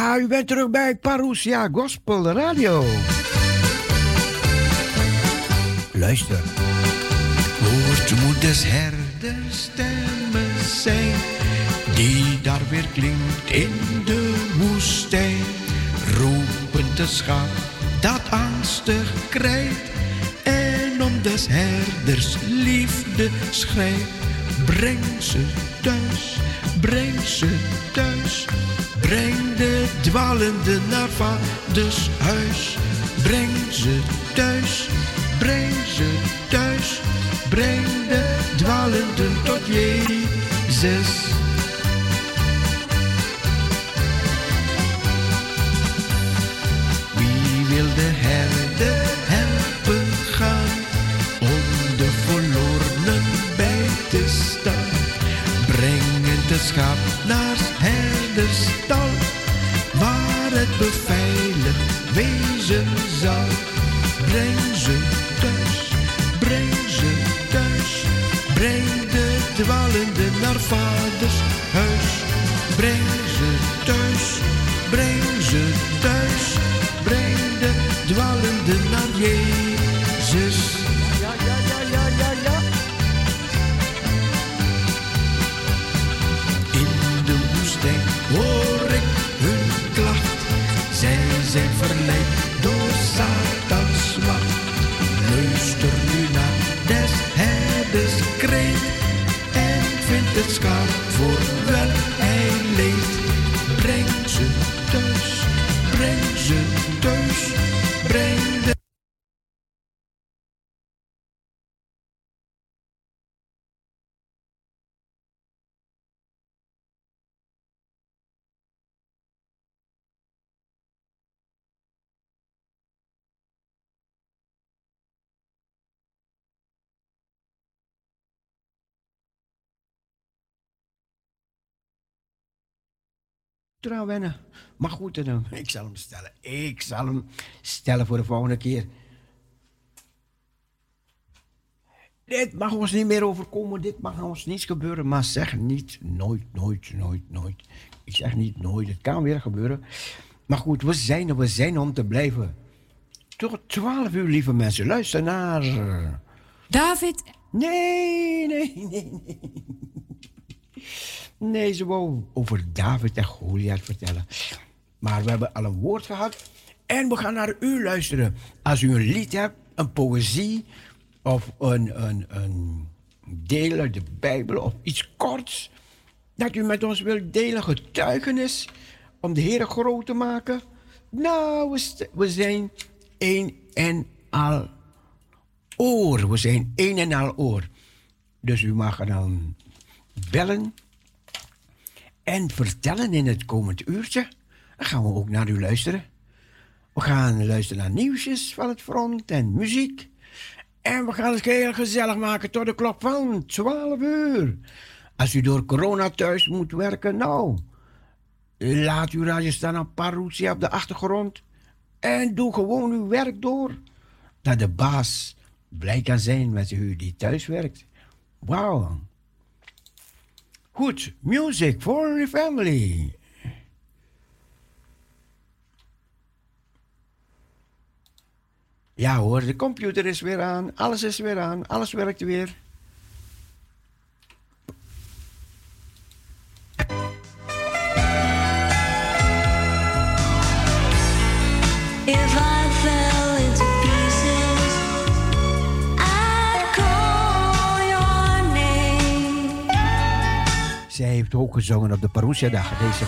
Ja, u bent terug bij Parousia Gospel Radio. Luister. Hoort moeders herderstemmen zijn, die daar weer klinkt in de woestijn. Roepend de schaap dat angstig krijgt, en om des herders liefde schrijft. Breng ze thuis, breng ze thuis, breng de dwalende naar vaders huis. Breng ze thuis, breng ze thuis, breng de dwalenden tot Jezus. Trouw wennen. Maar goed, doen. ik zal hem stellen. Ik zal hem stellen voor de volgende keer. Dit mag ons niet meer overkomen, dit mag ons niets gebeuren, maar zeg niet nooit, nooit, nooit, nooit. Ik zeg niet nooit, het kan weer gebeuren. Maar goed, we zijn er, we zijn om te blijven. Tot 12 uur, lieve mensen. Luister naar. David. Nee, nee, nee, nee. Nee, ze wou over David en Goliath vertellen. Maar we hebben al een woord gehad. En we gaan naar u luisteren. Als u een lied hebt, een poëzie of een, een, een deel uit de Bijbel of iets korts. Dat u met ons wilt delen, getuigenis. Om de Heer groot te maken. Nou, we, zijn één en al oor. We zijn één en al oor. Dus u mag dan bellen en vertellen in het komend uurtje. Dan gaan we ook naar u luisteren. We gaan luisteren naar nieuwsjes van het front en muziek. En we gaan het heel gezellig maken tot de klok van 12 uur. Als u door corona thuis moet werken, nou, laat uw radio staan op parousia op de achtergrond. En doe gewoon uw werk door. Dat de baas blij kan zijn met u die thuis werkt. Wauw. Goed, music for the family. Ja hoor, de computer is weer aan, alles is weer aan, alles werkt weer. Zij heeft ook gezongen op de Parousia-dag, deze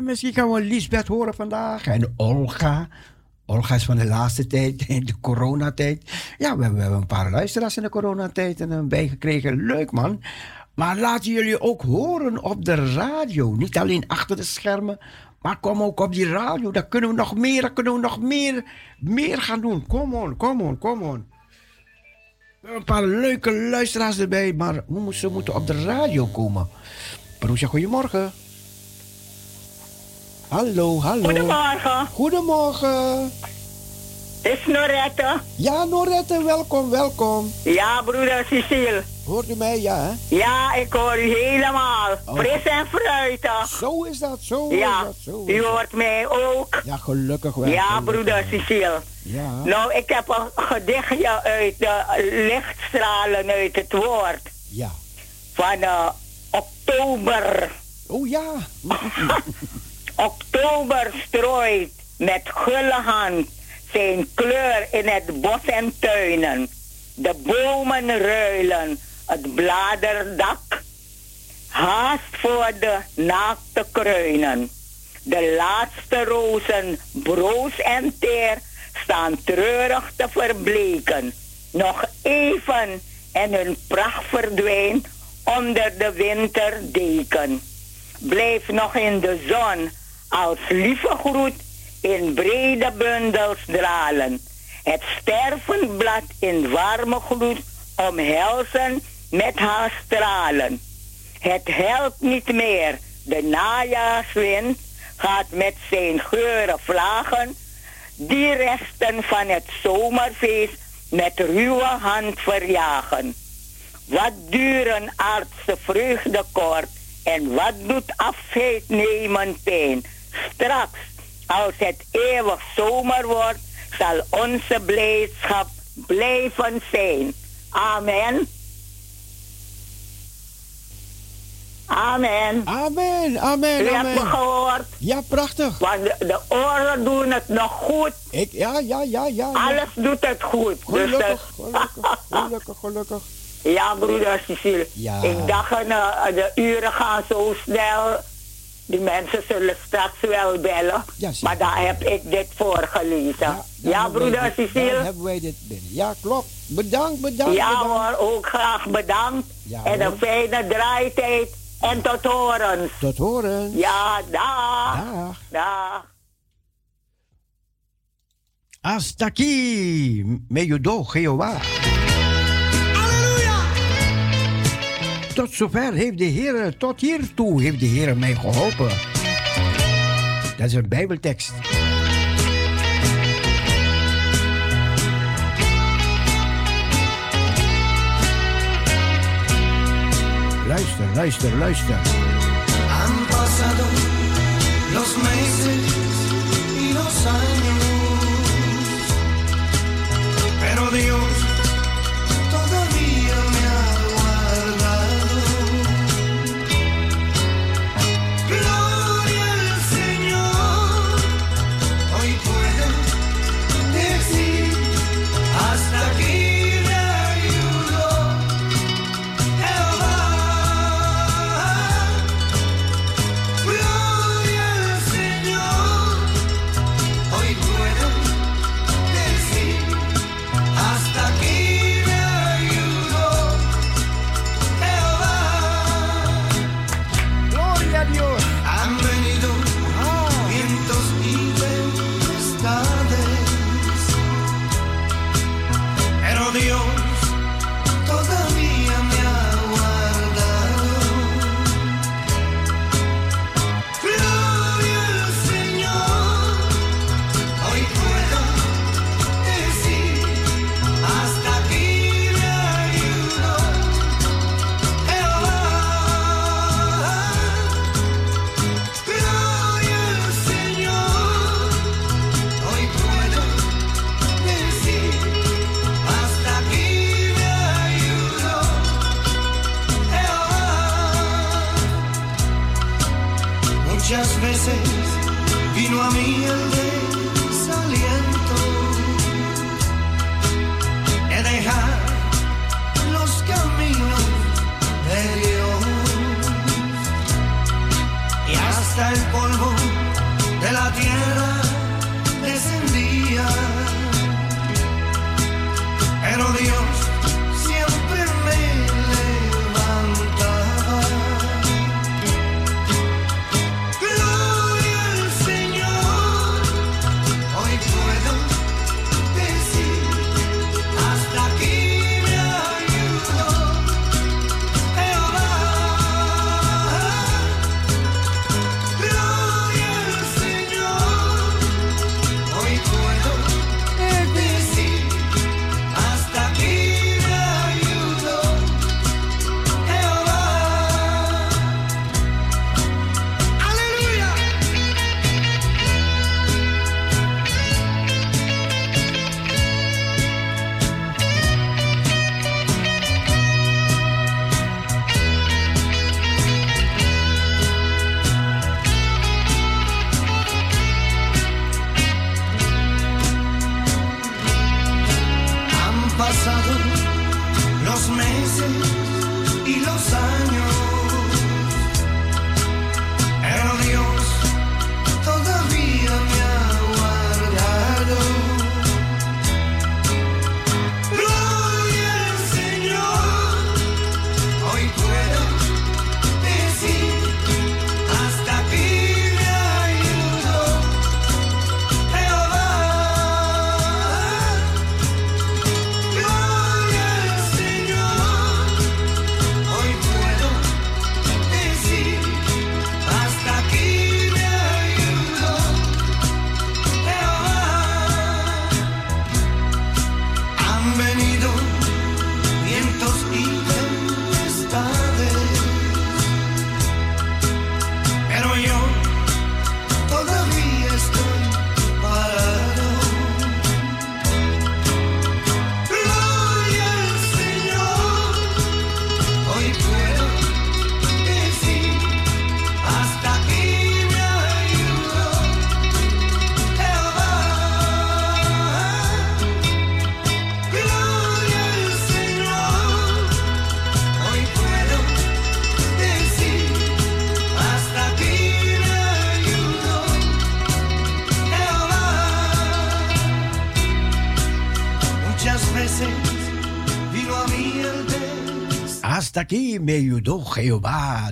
Eh, misschien gaan we Lisbeth horen vandaag. En Olga. Olga is van de laatste tijd, de coronatijd. Ja, we hebben, we hebben een paar luisteraars in de coronatijd en een bijgekregen. Leuk man. Maar laten jullie ook horen op de radio. Niet alleen achter de schermen, maar kom ook op die radio. Daar kunnen we nog meer, daar kunnen we nog meer, meer gaan doen. Kom on, kom on, kom on. We hebben een paar leuke luisteraars erbij, maar ze moeten op de radio komen. Broesja, goedemorgen. Hallo, hallo. Goedemorgen, Goedemorgen. het is Norette. Ja, Norette, welkom, welkom. Ja, broeder Cecile. Hoort u mij, ja? hè? Ja, ik hoor u helemaal. Oh. Fris en fruitig. Zo is dat, zo is Ja, dat, zo is u dat. hoort mij ook. Ja, gelukkig wel. Ja, gelukkig broeder wel. Cecile. Ja, Nou, ik heb een gedichtje uit de lichtstralen uit het woord ja. van eh, oktober. Oh ja. Oktober strooit met gulle hand zijn kleur in het bos en tuinen. De bomen ruilen het bladerdak. Haast voor de naakte kruinen. De laatste rozen, broos en teer, staan treurig te verbleken. Nog even en hun pracht verdwijnt onder de winterdeken. Blijf nog in de zon als lieve groet in brede bundels dralen. Het stervend blad in warme gloed omhelzen met haar stralen. Het helpt niet meer, de najaarswind gaat met zijn geuren vlagen. Die resten van het zomerfeest met ruwe hand verjagen. Wat duren aardse vreugde kort en wat doet afscheid nemen pijn? Straks, als het eeuwig zomer wordt, zal onze blijdschap blijven zijn. Amen. Amen. Amen, amen, U hebt me gehoord, Ja, prachtig. want de, de oren doen het nog goed. Ik, ja, ja, ja, ja. ja. Alles doet het goed. Dus, Gelukkig, gelukkig, gelukkig, gelukkig. Ja, broeder Cecile. Ja. Ik dacht, eh, de uren gaan zo snel. Die mensen zullen straks wel bellen. Ja, maar daar heb ik dit voorgelezen. Ja, dan hebben wij broeder dit- Dan Cecile? hebben wij dit binnen. Ja, klopt. Bedankt, bedankt, Ja bedankt. hoor, ook graag bedankt. Ja, en een fijne draaitijd. En tot horens. Tot horen. Ja, dag. Dag. Dag. Hasta aquí. Me ayudó Jehová. Tot zover heeft de Heer, eh, tot hiertoe heeft de Heer mij geholpen. Dat is een Bijbeltekst. Luister, luister, luister. Han los meses los pero Dios.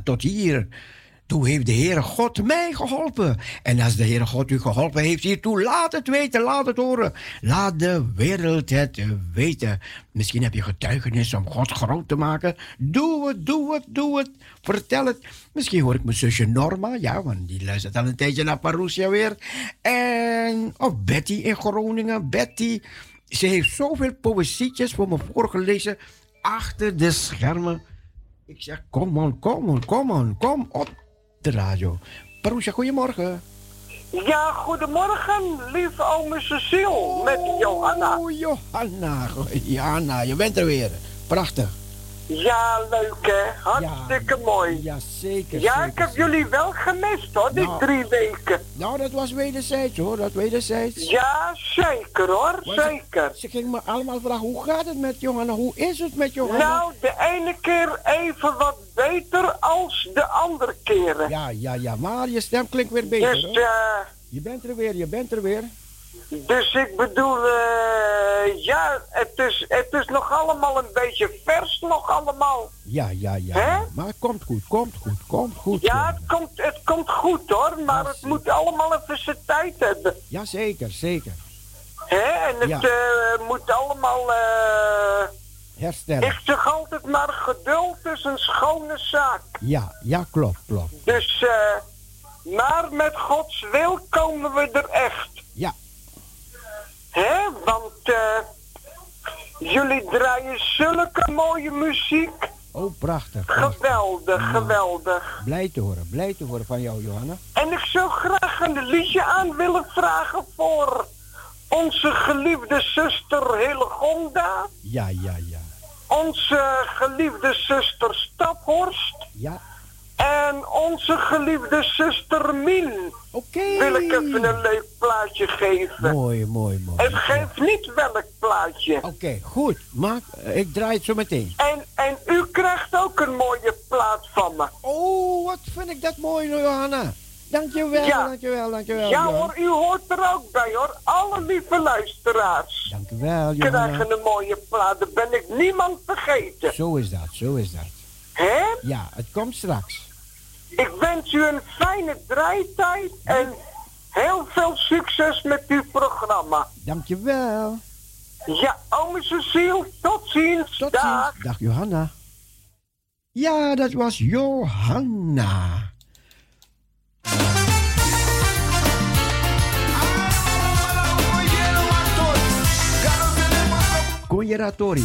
Tot hier. Toen heeft de Heere God mij geholpen. En als de Heere God u geholpen heeft hiertoe, laat het weten, laat het horen. Laat de wereld het weten. Misschien heb je getuigenis om God groot te maken. Doe het, doe het, doe het. Vertel het. Misschien hoor ik mijn zusje Norma, ja, want die luistert al een tijdje naar Parousia weer. En, of Betty in Groningen. Betty, ze heeft zoveel poëzietjes voor me voorgelezen achter de schermen. Ik zeg, kom on, kom on, kom on, kom op de radio. Parousia, goedemorgen. Ja, goedemorgen, lieve ome Cecile, met Johanna. Oh, Johanna. Johanna, je bent er weer. Prachtig. Ja, leuk hè, hartstikke mooi. Ja, zeker. Ja, zeker, ik heb zeker. jullie wel gemist hoor, die Nou. drie weken. Nou, dat was wederzijds hoor, dat wederzijds. Ja, zeker hoor, Maar ze- zeker. Ze ging me allemaal vragen, hoe gaat het met Johanna? Hoe is het met Johanna? Nou, de ene keer even wat beter als de andere keren. Ja, ja, ja, maar je stem klinkt weer beter Dus, eh, Je bent er weer, je bent er weer. Dus ik bedoel, eh, ja, het is, het is nog allemaal een beetje vers nog allemaal. Ja, ja, ja. Maar het komt goed, komt goed, komt goed. Ja, Johanna. het komt, het komt goed hoor, maar het moet allemaal even zijn tijd hebben. Ja, zeker, zeker. Hè? En het Ja. eh, moet allemaal, eh, Herstellen. ik zeg altijd maar geduld is een schone zaak. Ja, ja, klopt, klopt. Dus, eh, maar met Gods wil komen we er echt. Ja, Hè? Want eh, jullie draaien zulke mooie muziek. oh, prachtig. prachtig. Geweldig, geweldig. Blij te horen, blij te horen van jou, Johanna. En ik zou graag een liedje aan willen vragen voor onze geliefde zuster Hillegonda. Ja, ja, ja. Onze geliefde zuster Staphorst. Ja, En onze geliefde zuster Mien. oké. Wil ik even een leuk plaatje geven. Mooi, mooi, mooi. Het geeft niet welk plaatje. Oké, goed. Maar eh, ik draai het zo meteen. En, en u krijgt ook een mooie plaat van me. Oh, wat vind ik dat mooi, Johanna. Dankjewel, Ja. dankjewel, dankjewel. Ja hoor, u hoort er ook bij hoor. Alle lieve luisteraars Dankjewel, Johanna. krijgen een mooie plaat. Daar ben ik niemand vergeten. Zo is dat, zo is dat. Hè? Ja, het komt straks. Ik wens u een fijne draaitijd en heel veel succes met uw programma. Dankjewel. Ja, ome Cecile, tot ziens. Tot Dag. ziens. Dag, Johanna. Ja, dat was Johanna. Conjeratori.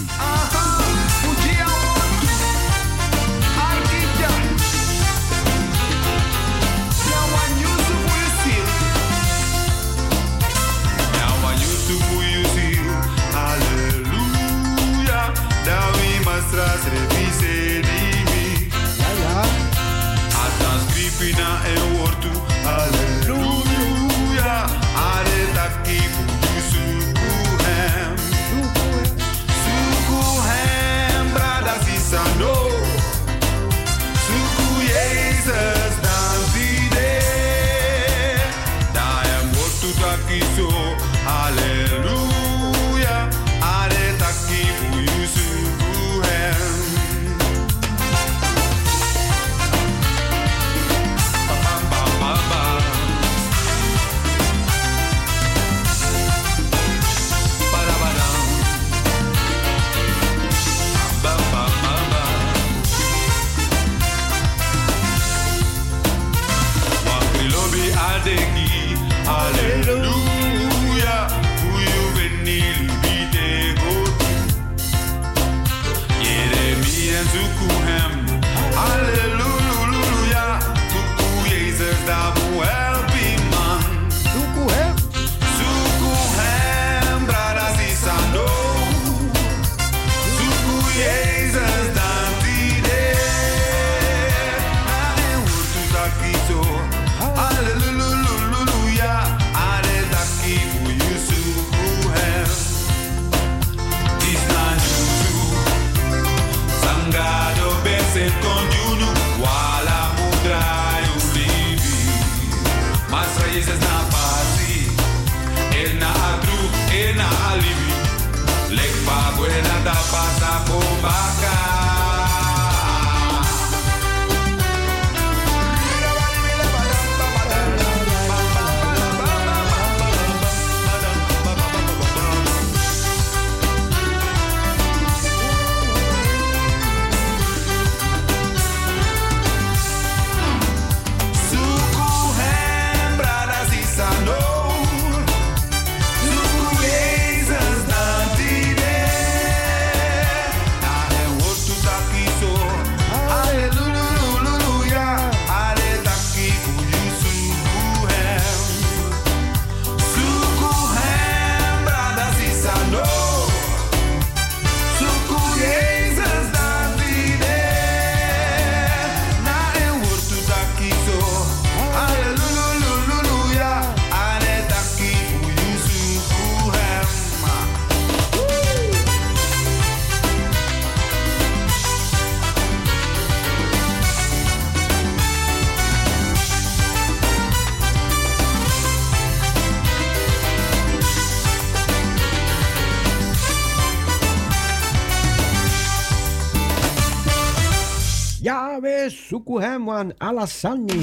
Alassani.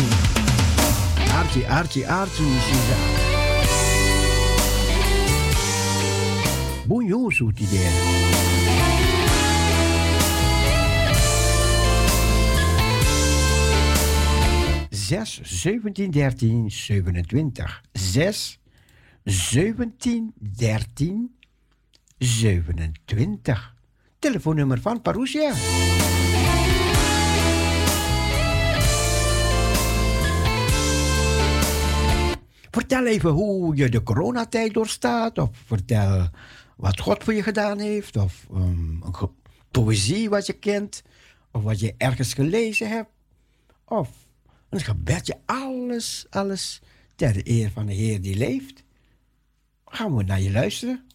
Archie, Archie, Archie, Sisa. Bunyo zoet idee. Zes, zeventien, dertien, zevenentwintig. Zes, zeventien, dertien, zevenentwintig. Telefoonnummer van Parousia. Vertel even hoe je de coronatijd doorstaat. Of vertel wat God voor je gedaan heeft. Of um, een poëzie wat je kent. Of wat je ergens gelezen hebt. Of een gebedje. Alles, alles ter eer van de Heer die leeft. Gaan we naar je luisteren.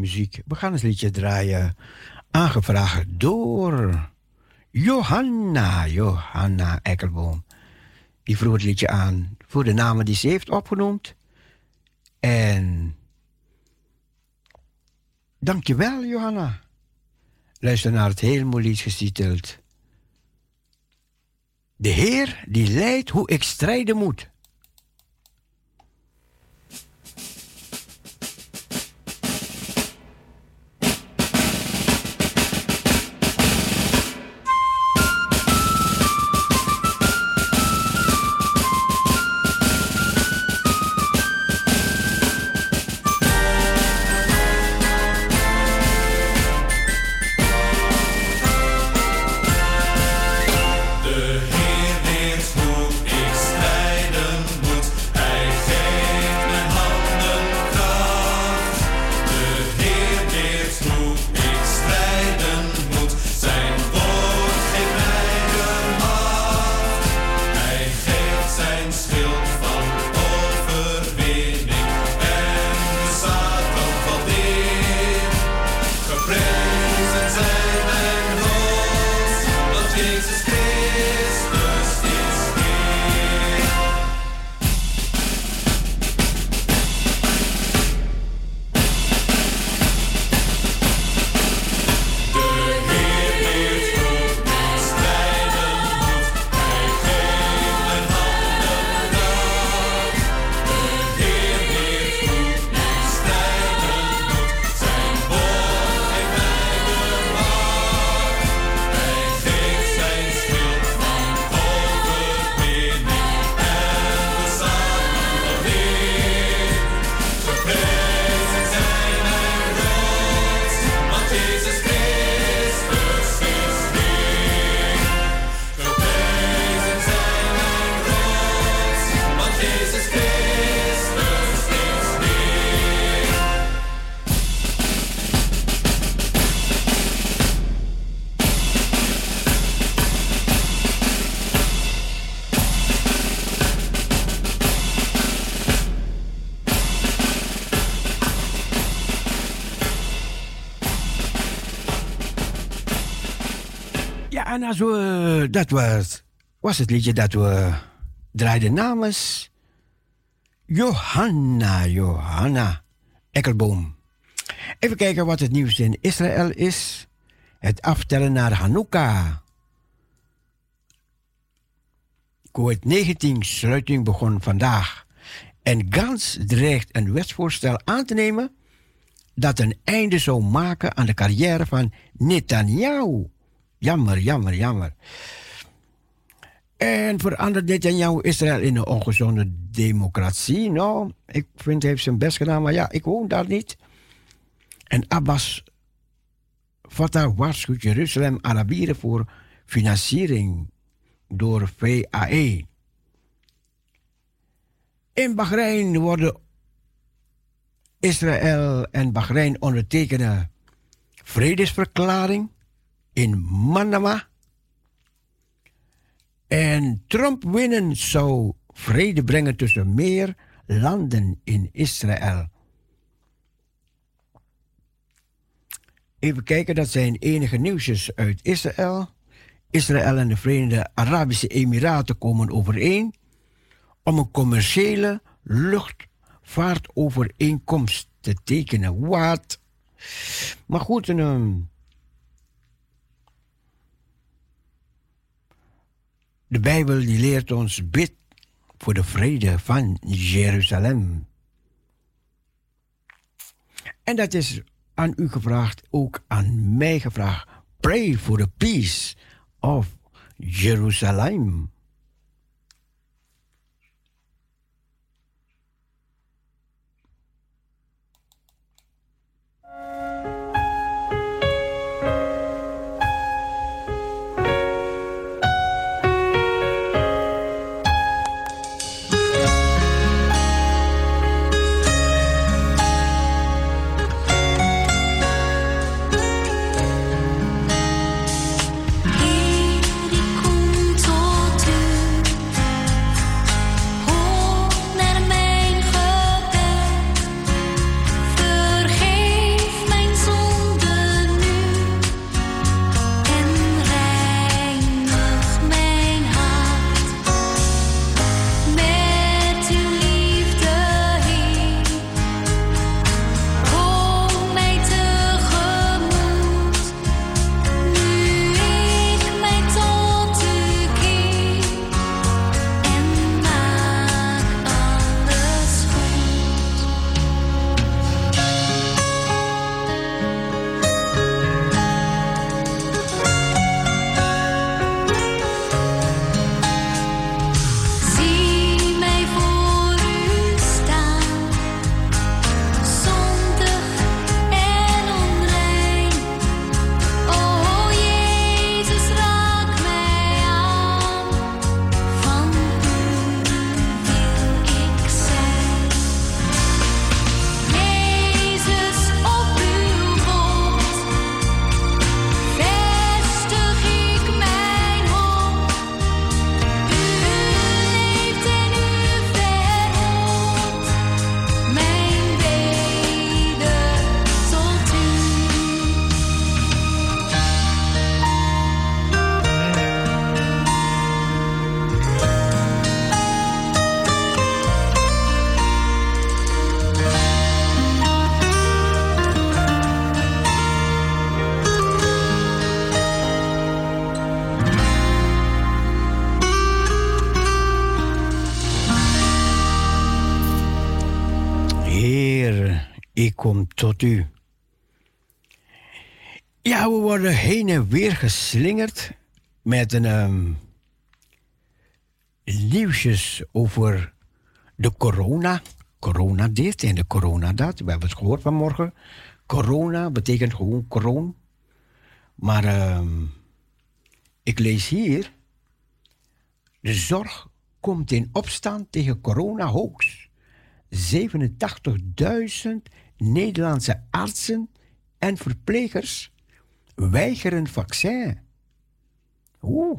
Muziek. We gaan het liedje draaien. Aangevraagd door Johanna, Johanna Ekkelboom. Die vroeg het liedje aan voor de namen die ze heeft opgenoemd. En dankjewel, Johanna. Luister naar het heel mooi lied getiteld. De Heer die leidt hoe ik strijden moet. We, dat was, was het liedje dat we draaiden namens Johanna, Johanna Ekkelboom. Even kijken wat het nieuws in Israël is. Het aftellen naar Hanukkah. COVID-19-sluiting begon vandaag. En Gans dreigt een wetsvoorstel aan te nemen dat een einde zou maken aan de carrière van Netanyahu. Jammer, jammer, jammer. En verandert Netanyahu Israël in een ongezonde democratie? Nou, ik vind hij heeft zijn best gedaan, maar ja, ik woon daar niet. En Abbas Fatah waarschuwt Jeruzalem Arabieren voor financiering door VAE. In Bahrein worden Israël en Bahrein ondertekenen vredesverklaring in Manama. En Trump winnen zou vrede brengen tussen meer landen in Israël. Even kijken, dat zijn enige nieuwsjes uit Israël. Israël en de Verenigde Arabische Emiraten komen overeen om een commerciële luchtvaartovereenkomst te tekenen. Wat? Maar goed, ehm, de Bijbel die leert ons bid voor de vrede van Jeruzalem. En dat is aan u gevraagd, ook aan mij gevraagd. Pray for the peace of Jerusalem. Weer geslingerd met een ehm, nieuwsjes over de corona. Corona dit en de corona dat. We hebben het gehoord vanmorgen. Corona betekent gewoon kroon. Maar ehm, ik lees hier. De zorg komt in opstand tegen corona-hoax. 87.000 Nederlandse artsen en verplegers weigeren vaccin. Oeh.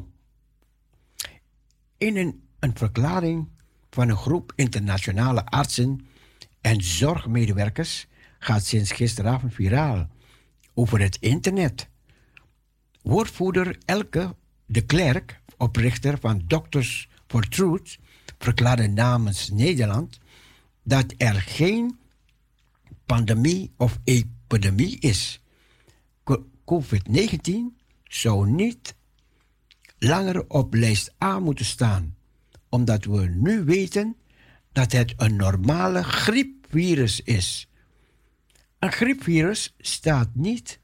In een, een verklaring van een groep internationale artsen en zorgmedewerkers gaat sinds gisteravond viraal over het internet. Woordvoerder Elke de Klerk, oprichter van Doctors for Truth, verklaarde namens Nederland dat er geen pandemie of epidemie is. Co- COVID-19 zou niet langer op lijst A moeten staan, omdat we nu weten dat het een normale griepvirus is. Een griepvirus staat niet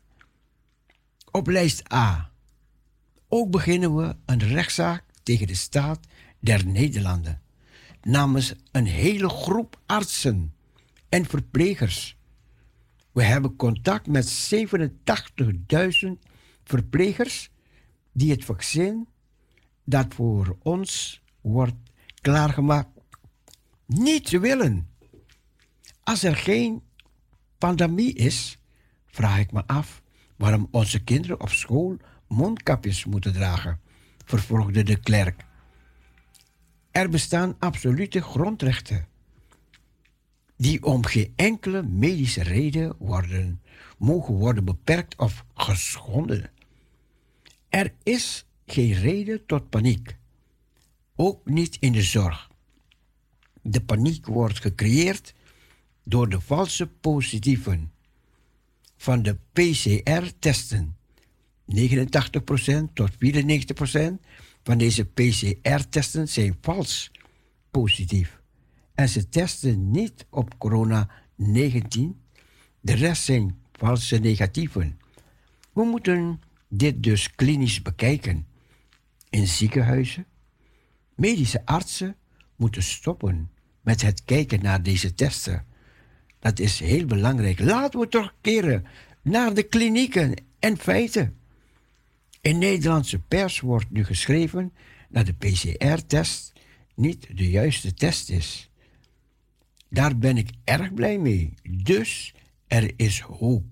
op lijst A. Ook beginnen we een rechtszaak tegen de staat der Nederlanden namens een hele groep artsen en verplegers. We hebben contact met 87.000 verplegers die het vaccin dat voor ons wordt klaargemaakt niet willen. Als er geen pandemie is, vraag ik me af waarom onze kinderen op school mondkapjes moeten dragen, vervolgde de klerk. Er bestaan absolute grondrechten die om geen enkele medische reden worden, mogen worden beperkt of geschonden. Er is geen reden tot paniek, ook niet in de zorg. De paniek wordt gecreëerd door de valse positieven van de PCR-testen. 89% tot 94% van deze PCR-testen zijn vals positief. En ze testen niet op corona-19. De rest zijn valse negatieven. We moeten dit dus klinisch bekijken. In ziekenhuizen, medische artsen moeten stoppen met het kijken naar deze testen. Dat is heel belangrijk. Laten we terugkeren naar de klinieken en feiten. In Nederlandse pers wordt nu geschreven dat de PCR-test niet de juiste test is. Daar ben ik erg blij mee. Dus er is hoop.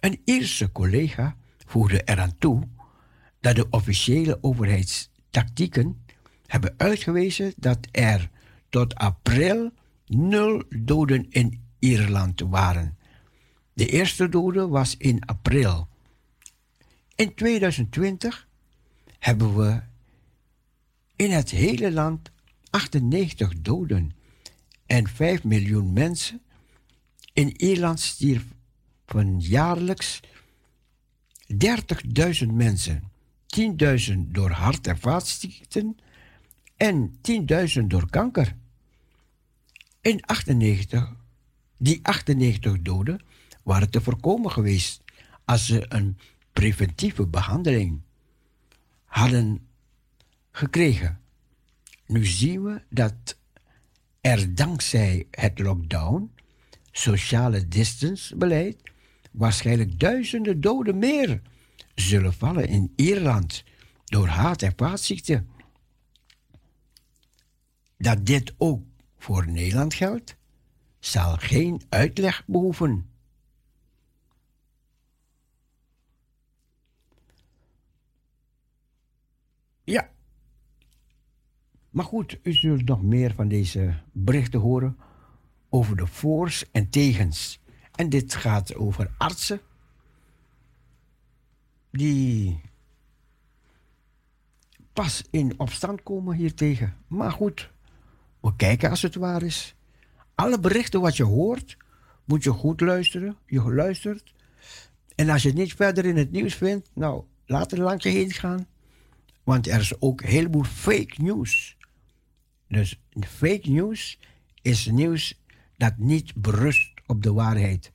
Een Ierse collega voegde eraan toe dat de officiële overheidstactieken hebben uitgewezen dat er tot april nul doden in Ierland waren. De eerste dode was in april. In 2020 hebben we in het hele land 98 doden en 5 miljoen mensen. In Ierland stierven jaarlijks 30.000 mensen, 10.000 door hart- en vaatziekten en 10.000 door kanker. In 98, die 98 doden waren te voorkomen geweest als ze een preventieve behandeling hadden gekregen. Nu zien we dat er dankzij het lockdown, sociale distance beleid, waarschijnlijk duizenden doden meer zullen vallen in Ierland door haat- en vaatziekten. Dat dit ook voor Nederland geldt, zal geen uitleg behoeven. Ja. Maar goed, u zult nog meer van deze berichten horen over de voor's en tegens. En dit gaat over artsen die pas in opstand komen hiertegen. Maar goed, we kijken als het waar is. Alle berichten wat je hoort, moet je goed luisteren. Je luistert. En als je het niet verder in het nieuws vindt, nou, laat er langs je heen gaan. Want er is ook een heleboel fake news. Dus fake news is nieuws dat niet berust op de waarheid.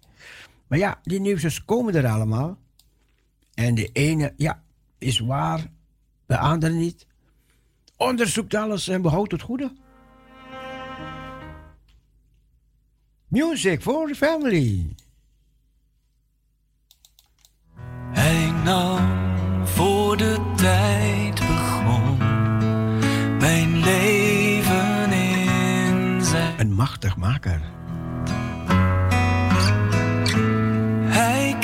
Maar ja, die nieuwsjes komen er allemaal. En de ene, ja, is waar, de andere niet. Onderzoekt alles en behoudt het goede. Music for the family. Hij nam voor de machtig maker. Hij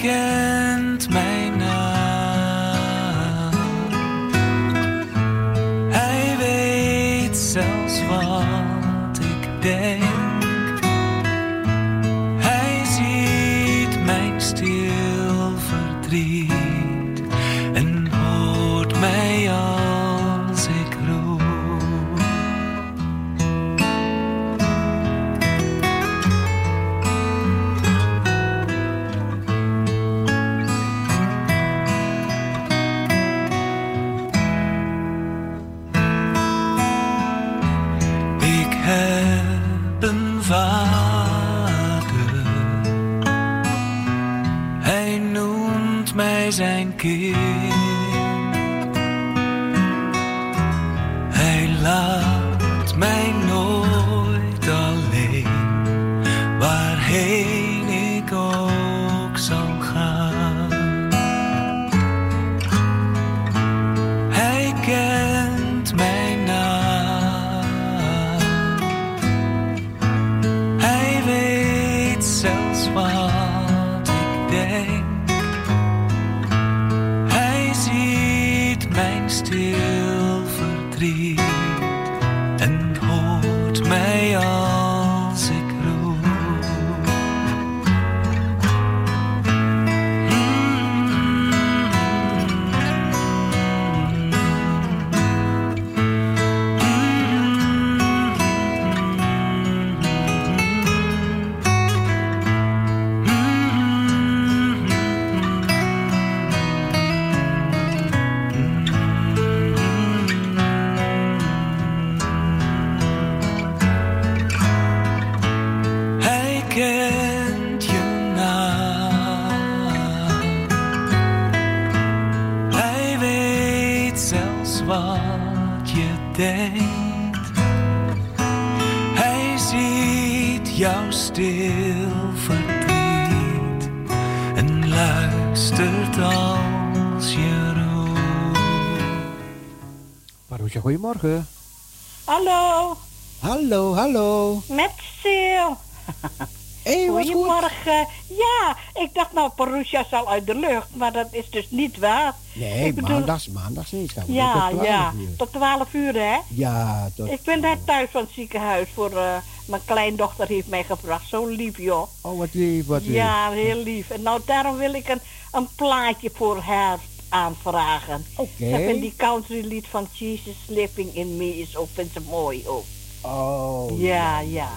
zal uit de lucht, maar dat is dus niet waar. Nee, Ik bedoel- maandags, maandags niet. Gaan we Ja, tot 12 ja, uur. tot 12 uur hè. Ja, tot... Ik ben net thuis van het ziekenhuis voor eh, mijn kleindochter heeft mij gebracht. Zo lief joh. Oh, wat lief, wat lief. Ja, heel lief. En nou daarom wil ik een, een plaatje voor haar aanvragen. Oké. Ze vindt die country lied van Jesus Living in Me is ook, vindt ze mooi ook. Oh. Ja, ja.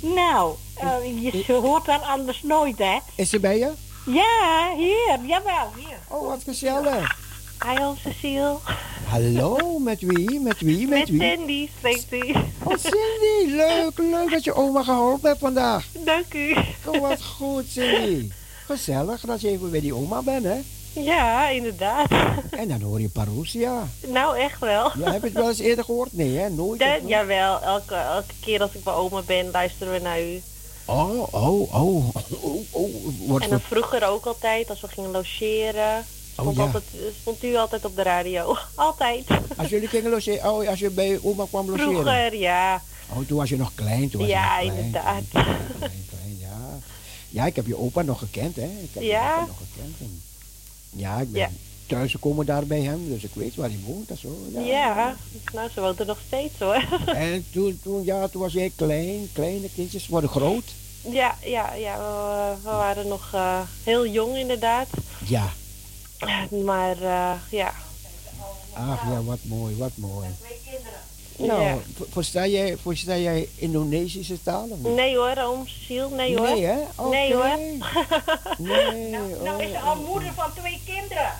Nou, eh, je ze hoort haar anders nooit, hè? Is ze bij je? Ja, hier, jawel, hier. Oh, wat gezellig. Hi, Cecile. Hallo, met wie? Met wie? Met Met wie? Cindy, spreekt u. Oh, Cindy, leuk, leuk dat je oma geholpen hebt vandaag. Dank u. Oh, wat goed, Cindy. Gezellig dat je even bij die oma bent, hè? Ja, inderdaad. En dan hoor je Parousia. Nou, echt wel. Ja, heb je het wel eens eerder gehoord? Nee, hè? Nooit? Dat, jawel, elke, elke keer als ik bij oma ben, luisteren we naar u. Oh, oh, oh. oh, oh. Wordt En dan vroeger ook altijd, als we gingen logeren, stond, ja. altijd, stond u altijd op de radio. Altijd. Als jullie gingen logeren, oh, als je bij oma kwam logeren. Vroeger, ja. Oh, toen was je nog klein. Toen was Ja, je nog klein, inderdaad. Klein, klein, klein, ja. ja, ik heb je opa nog gekend, hè? Ik heb Ja? je opa nog gekend. En ja, ik ben Ja. Thuis gekomen daar bij hem, dus ik weet waar hij woont en zo. Ja. Ja, nou, ze woont er nog steeds hoor. En toen, toen, ja, toen was jij klein, kleine kindjes worden groot. Ja, ja, ja, we, we waren nog eh, heel jong inderdaad. Ja. Maar eh, ja. Ach ja, wat mooi, wat mooi. Nou, Ja. ver- versta, jij, versta jij Indonesische taal of niet? Nee hoor, oom Cecile, nee hoor. Nee, hè? Nee hoor. Nee, Nou is ze al moeder van twee kinderen.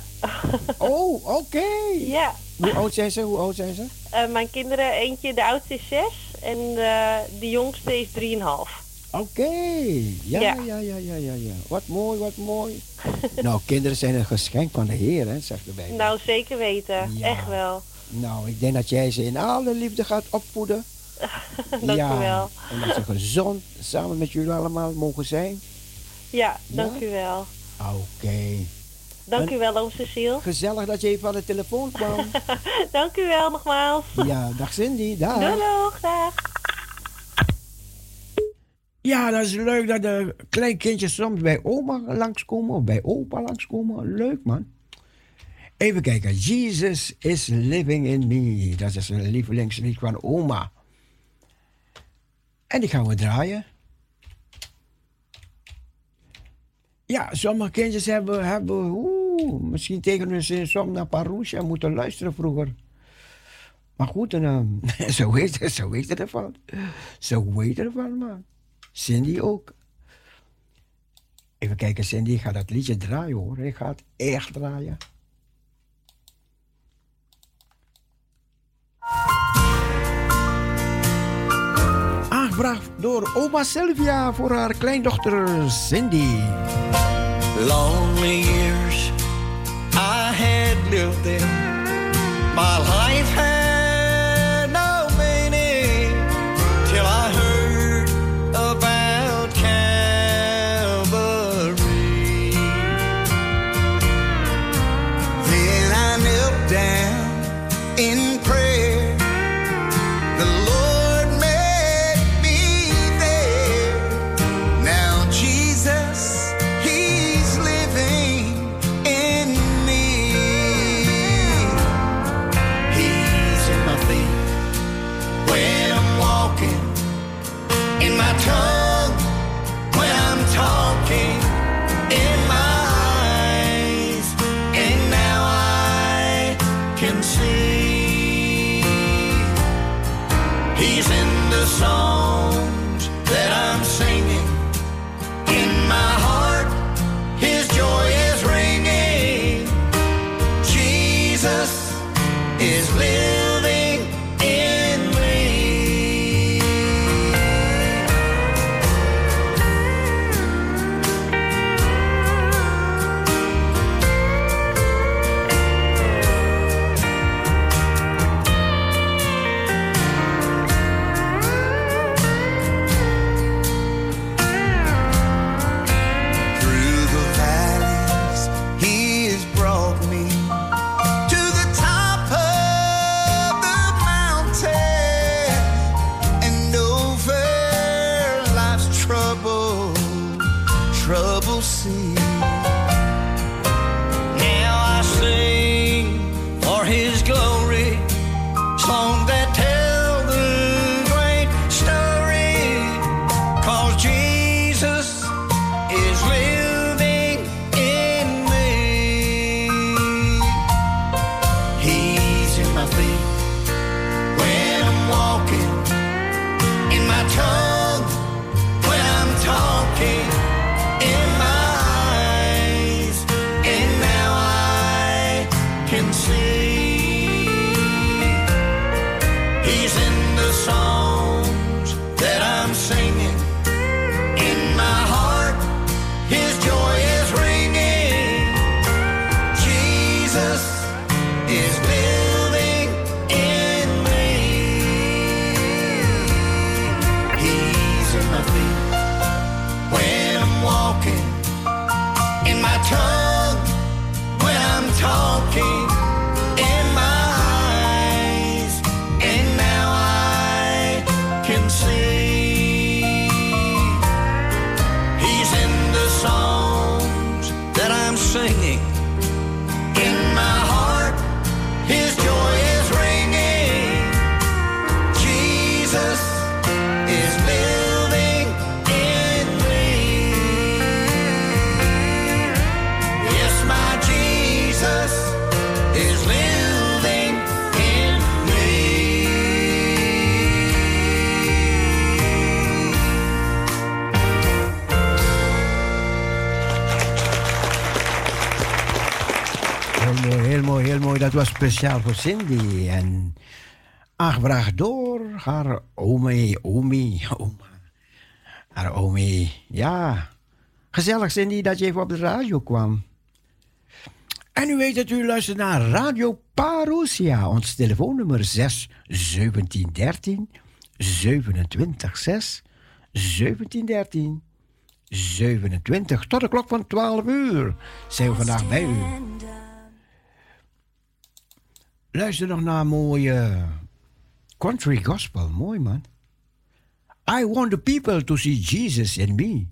Oh, oké. Ja. Hoe oud zijn ze? Hoe oud zijn ze? Eh, mijn kinderen, eentje, de oudste is zes en eh, de jongste is drieënhalf. Oké, ja, Ja. ja, ja, ja, ja, ja. Wat mooi, wat mooi. nou, kinderen zijn een geschenk van de Heer, hè, zegt de Bijbel. Nou, zeker weten. Ja. Echt wel. Nou, ik denk dat jij ze in alle liefde gaat opvoeden. Dank ja. u wel. En dat ze gezond samen met jullie allemaal mogen zijn. Ja, dank u wel. Oké. Dank En- u wel, oom Cecile. Gezellig dat je even aan de telefoon kwam. dank u wel nogmaals. ja, dag Cindy, dag. Doei, doeg, dag. Ja, dat is leuk dat de kleinkindjes soms bij oma langskomen of bij opa langskomen. Leuk man. Even kijken. Jesus is living in me. Dat is een lievelingslied van oma. En die gaan we draaien. Ja, sommige kindjes hebben, hebben misschien tegen hun zin soms naar Parousia moeten luisteren vroeger. Maar goed, en, ehm, zo weet het, zo weet het ervan. Zo weet het ervan, man. Cindy ook. Even kijken, Cindy, ik ga dat liedje draaien hoor. Ik ga het echt draaien. Aangevraagd door oma Sylvia voor haar kleindochter Cindy. Lonely years I had lived there. My life had was speciaal voor Cindy. En aangevraagd door haar omi, omi, oma. Haar Omi. Ja. Gezellig, Cindy, dat je even op de radio kwam. En u weet dat u luistert naar Radio Parousia. Ons telefoonnummer 6 1713 27 6 1713 27. Tot de klok van 12 uur zijn we vandaag bij u. Luister nog naar een mooie country gospel. Mooi man. I want the people to see Jesus in me.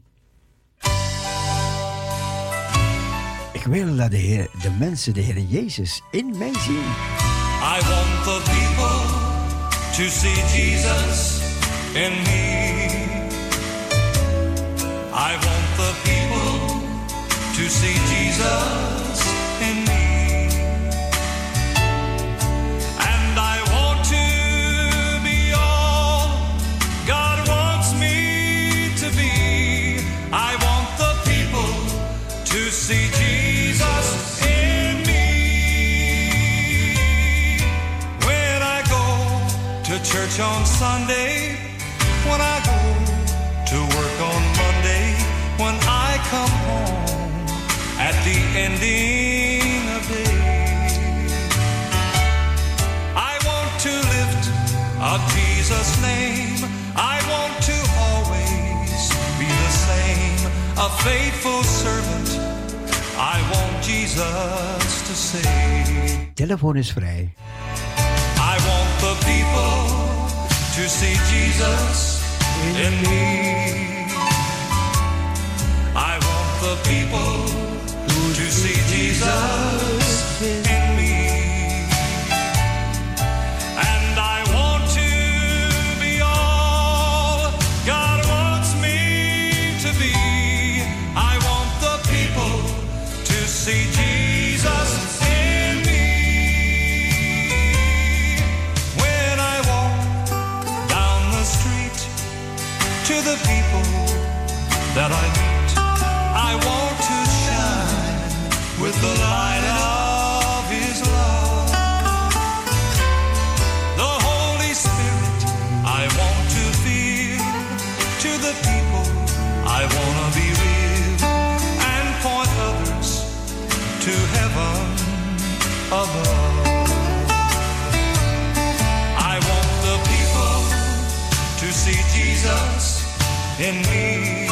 Ik wil dat de, Heer, de mensen de Heer Jezus in mij zien. I want the people to see Jesus in me. I want the people to see Jesus see Jesus in me. When I go to church on Sunday, when I go to work on Monday, when I come home at the ending of day. I want to lift up Jesus' name. I want to always be the same, a faithful servant. I want Jesus to say. Telefoon is vrij. I want the people to see Jesus in me. I want the people to see Jesus that I meet, I want to shine with the light of His love. The Holy Spirit I want to feel to the people I want to be with and point others to heaven above. I want the people to see Jesus in me.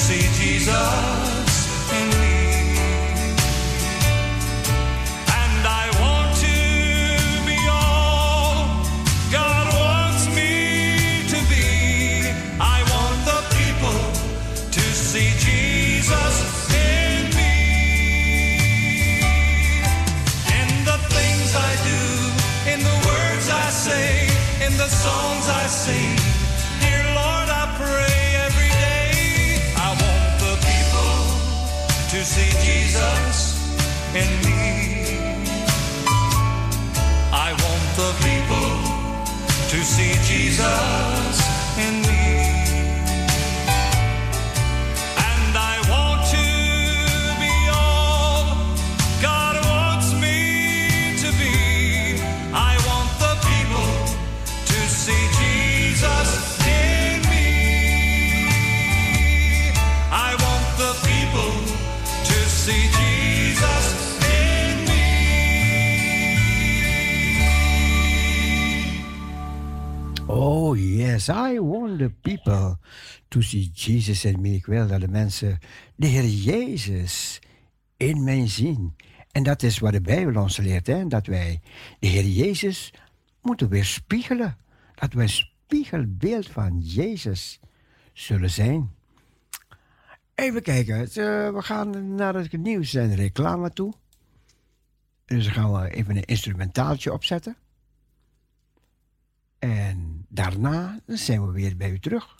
See Jesus in me. And I want to be all God wants me to be. I want the people to see Jesus in me. In the things I do, in the words I say, in the songs I sing. Jesus people to see Jesus in me. Ik wil dat de mensen de Heer Jezus in mij zien. En dat is wat de Bijbel ons leert, hè? dat wij de Heer Jezus moeten weerspiegelen. Dat wij een spiegelbeeld van Jezus zullen zijn. Even kijken, eh, we gaan naar het nieuws en reclame toe. Dus gaan we even een instrumentaaltje opzetten. En daarna zijn we weer bij u terug.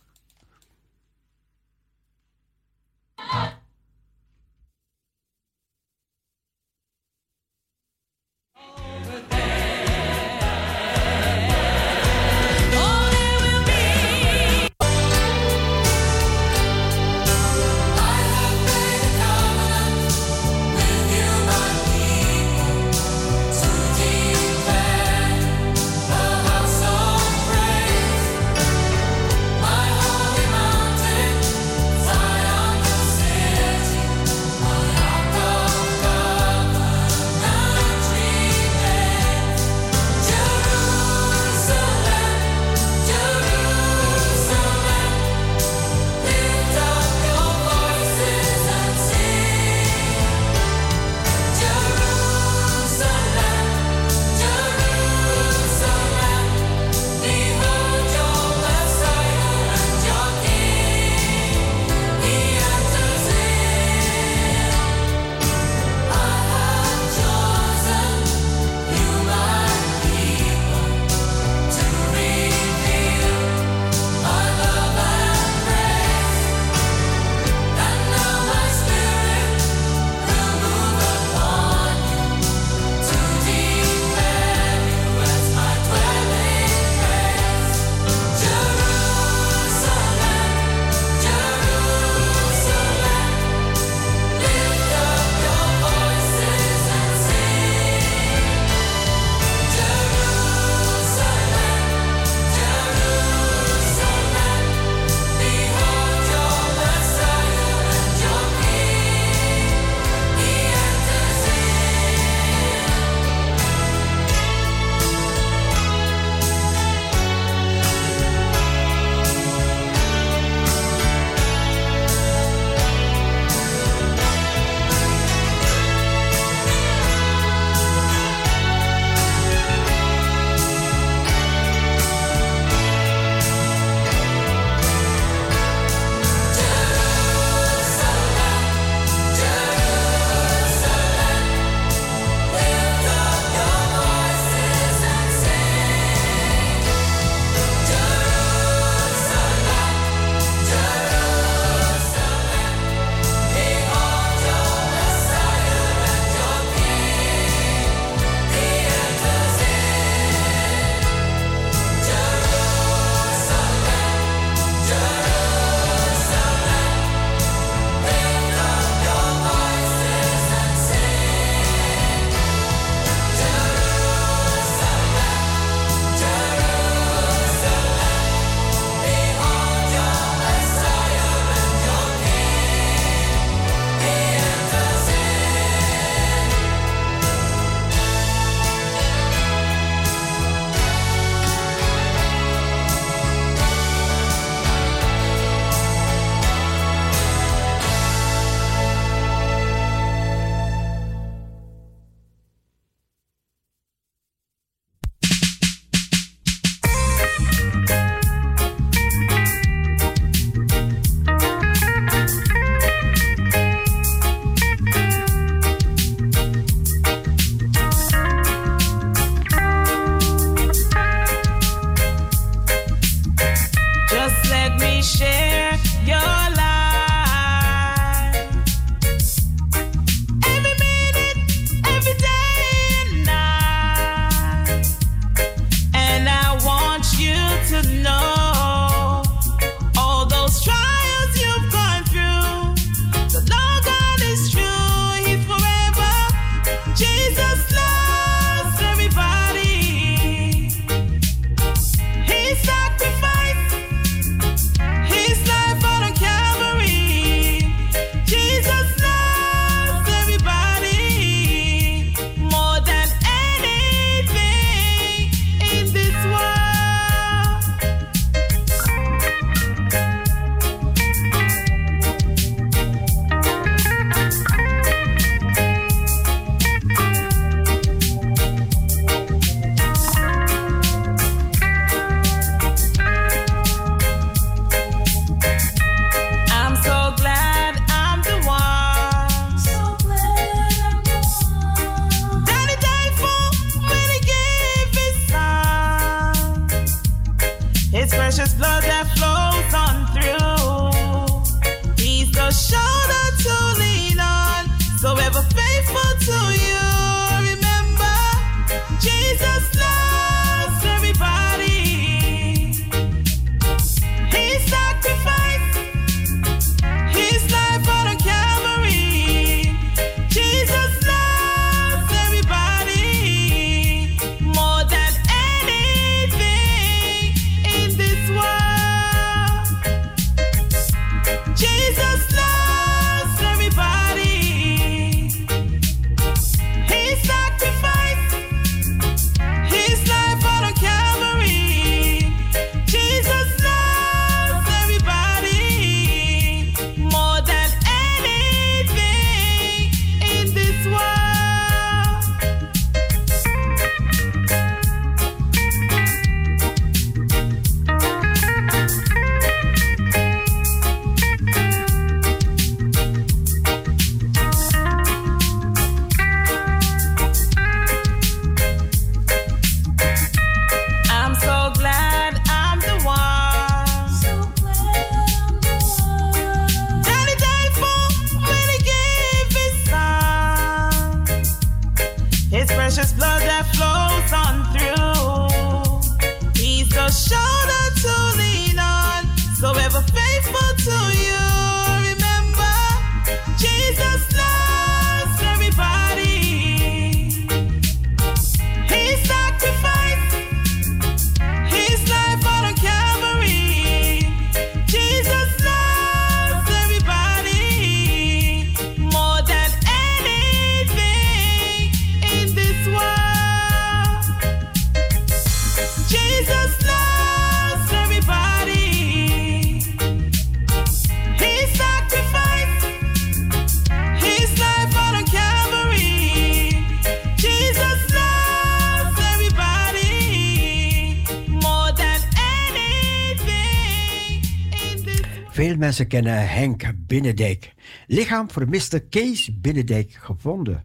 Veel mensen kennen Henk Binnendijk. Lichaam vermiste Kees Binnendijk gevonden.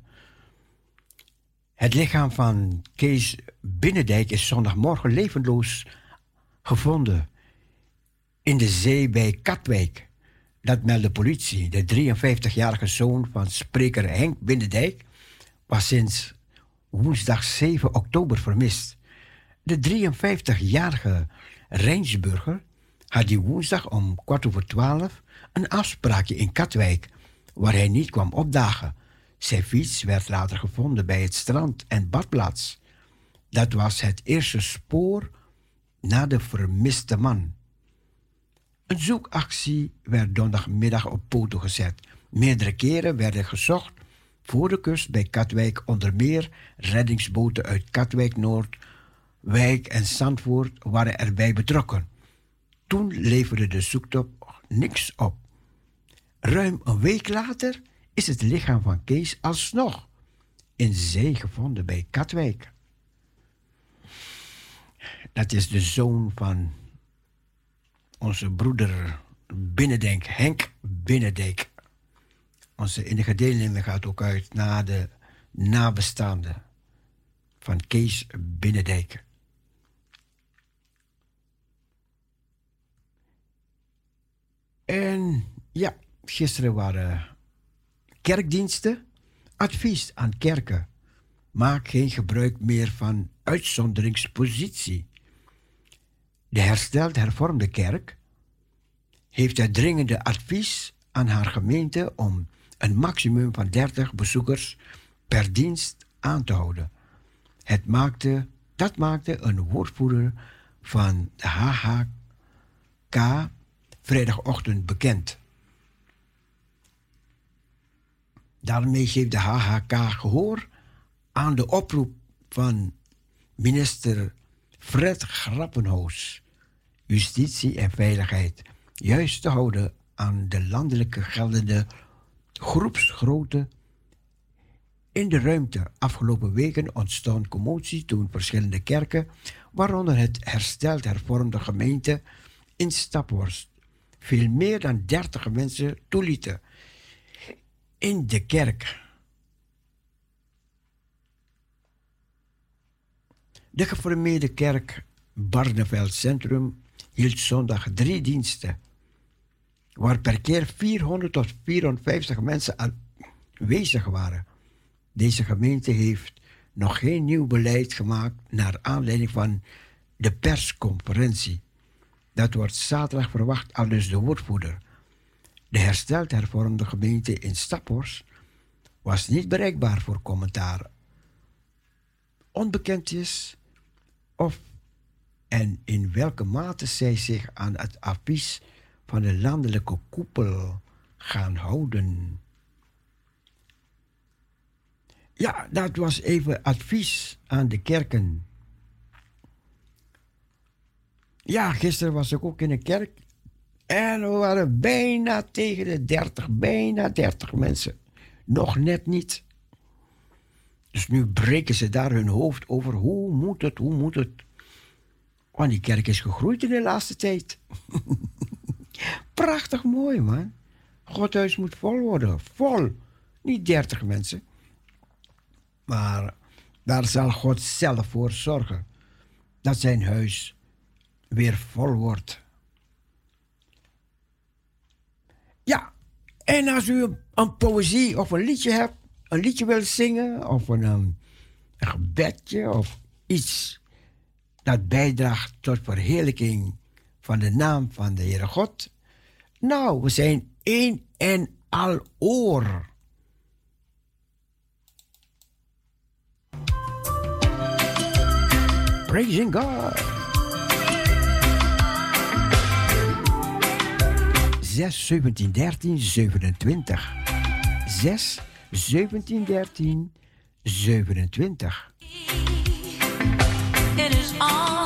Het lichaam van Kees Binnendijk is zondagmorgen levenloos gevonden in de zee bij Katwijk. Dat meldt de politie. De 53-jarige zoon van spreker Henk Binnendijk was sinds woensdag 7 oktober vermist. De 53-jarige Rijnsburger had die woensdag om kwart over twaalf een afspraakje in Katwijk, waar hij niet kwam opdagen. Zijn fiets werd later gevonden bij het strand en badplaats. Dat was het eerste spoor naar de vermiste man. Een zoekactie werd donderdagmiddag op poten gezet. Meerdere keren werden gezocht voor de kust bij Katwijk, onder meer reddingsboten uit Katwijk Noord, Wijk en Zandvoort waren erbij betrokken. Toen leverde de zoektocht niks op. Ruim een week later is het lichaam van Kees alsnog in zee gevonden bij Katwijk. Dat is de zoon van onze broeder Binnendijk, Henk Binnendijk. Onze innige deelneming gaat ook uit naar de nabestaanden van Kees Binnendijk. En ja, gisteren waren kerkdiensten. Advies aan kerken. Maak geen gebruik meer van uitzonderingspositie. De hersteld hervormde kerk heeft het dringende advies aan haar gemeente om een maximum van 30 bezoekers per dienst aan te houden. Het maakte, dat maakte een woordvoerder van de HHK vrijdagochtend bekend. Daarmee geeft de HHK gehoor aan de oproep van minister Fred Grappenhuis, Justitie en Veiligheid, juist te houden aan de landelijke geldende groepsgrootte. In de ruimte afgelopen weken ontstond commotie toen verschillende kerken, waaronder het hersteld hervormde gemeente in Staphorst, veel meer dan 30 mensen toelieten in de kerk. De geformeerde kerk Barneveld Centrum hield zondag drie diensten, waar per keer 400 tot 450 mensen aanwezig waren. Deze gemeente heeft nog geen nieuw beleid gemaakt naar aanleiding van de persconferentie. Dat wordt zaterdag verwacht, al dus de woordvoerder. De hersteld hervormde gemeente in Staphorst was niet bereikbaar voor commentaar. Onbekend is of en in welke mate zij zich aan het advies van de landelijke koepel gaan houden. Ja, dat was even advies aan de kerken. Ja, gisteren was ik ook in een kerk en we waren bijna tegen de 30, bijna 30 mensen. Nog net niet. Dus nu breken ze daar hun hoofd over. Hoe moet het, hoe moet het? Want die kerk is gegroeid in de laatste tijd. Prachtig mooi, man. Godhuis moet vol worden. Vol. Niet 30 mensen. Maar daar zal God zelf voor zorgen. Dat zijn huis weer vol wordt. Ja, en als u een poëzie of een liedje hebt, een liedje wilt zingen, of een, um, een gebedje of iets dat bijdraagt tot verheerlijking van de naam van de Heere God. Nou, we zijn één en al oor. Praising God. 6, 17, 13, 27. 6, 17, 13, 27. In his arms,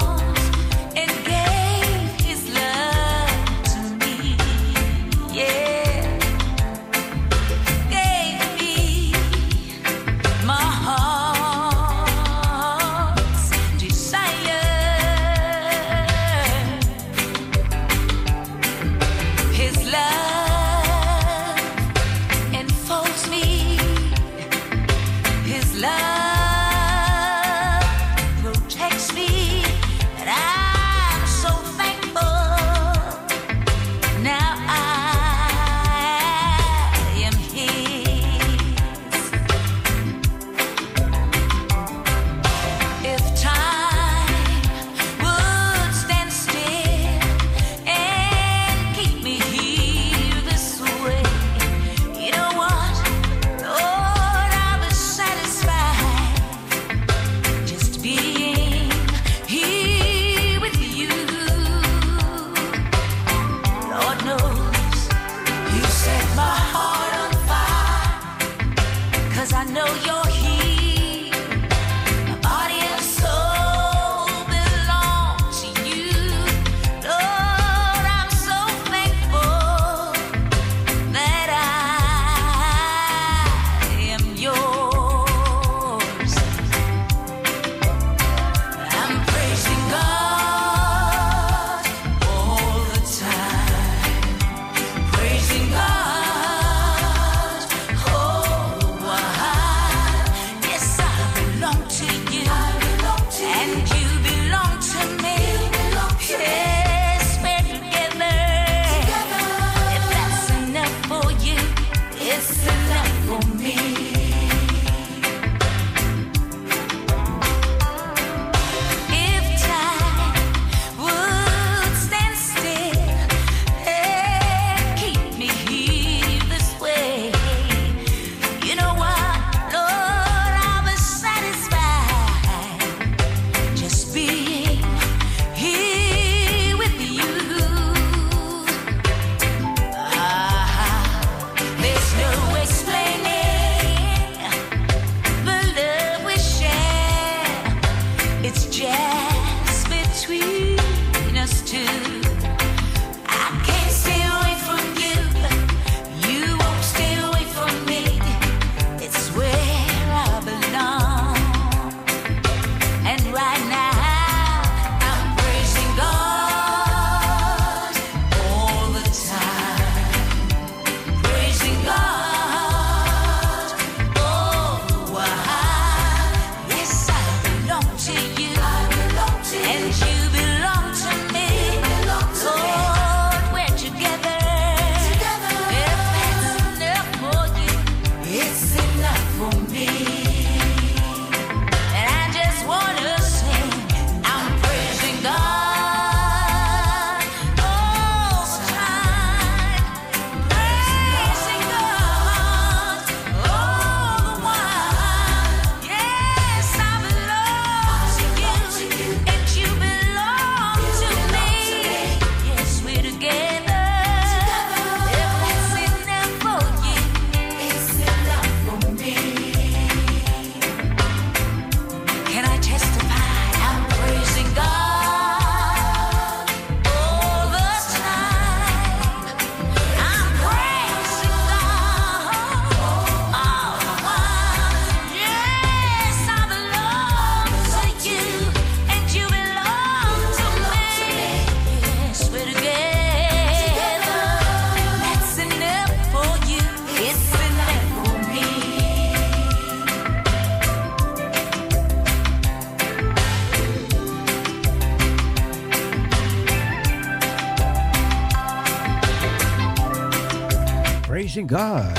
God.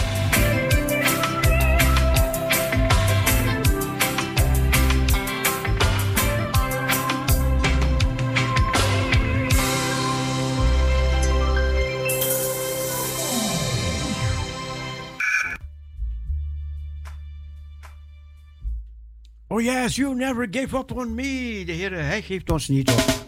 Oh yes, you never gave up on me. De Heer, hij geeft ons niet op.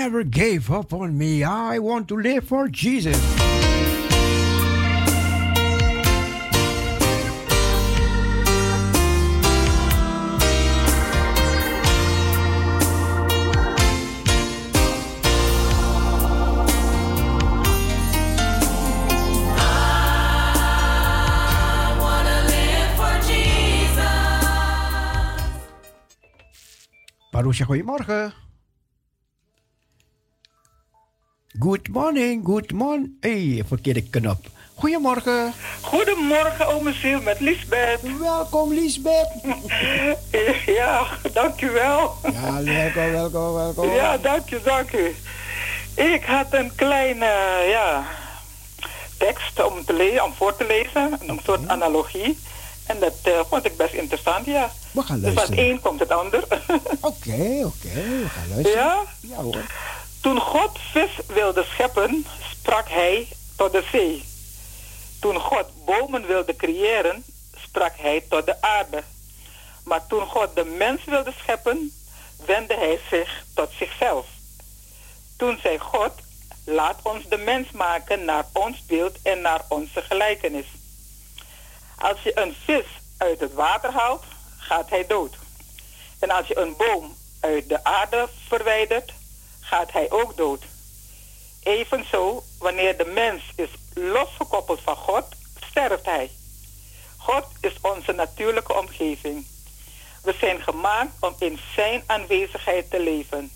never gave up on me. I want to live for Jesus. Marusha, goedemorgen. Good morning, good morning. hey, verkeerde knop. Goedemorgen. Goedemorgen, ome Ziel met Lisbeth. Welkom, Lisbeth. ja, dank u wel. Ja, welkom, welkom, welkom. Ja, dank u, dank u. Ik had een kleine ja, tekst om, te le- om voor te lezen, een soort analogie. En dat eh, vond ik best interessant, ja. We gaan Dus van het luisteren. een komt het ander. Oké, oké, we gaan luisteren. Ja? Ja hoor. Toen God vis wilde scheppen, sprak hij tot de zee. Toen God bomen wilde creëren, sprak hij tot de aarde. Maar toen God de mens wilde scheppen, wendde hij zich tot zichzelf. Toen zei God, laat ons de mens maken naar ons beeld en naar onze gelijkenis. Als je een vis uit het water haalt, gaat hij dood. En als je een boom uit de aarde verwijdert, gaat hij ook dood. Evenzo, wanneer de mens is losgekoppeld van God, sterft hij. God is onze natuurlijke omgeving. We zijn gemaakt om in Zijn aanwezigheid te leven.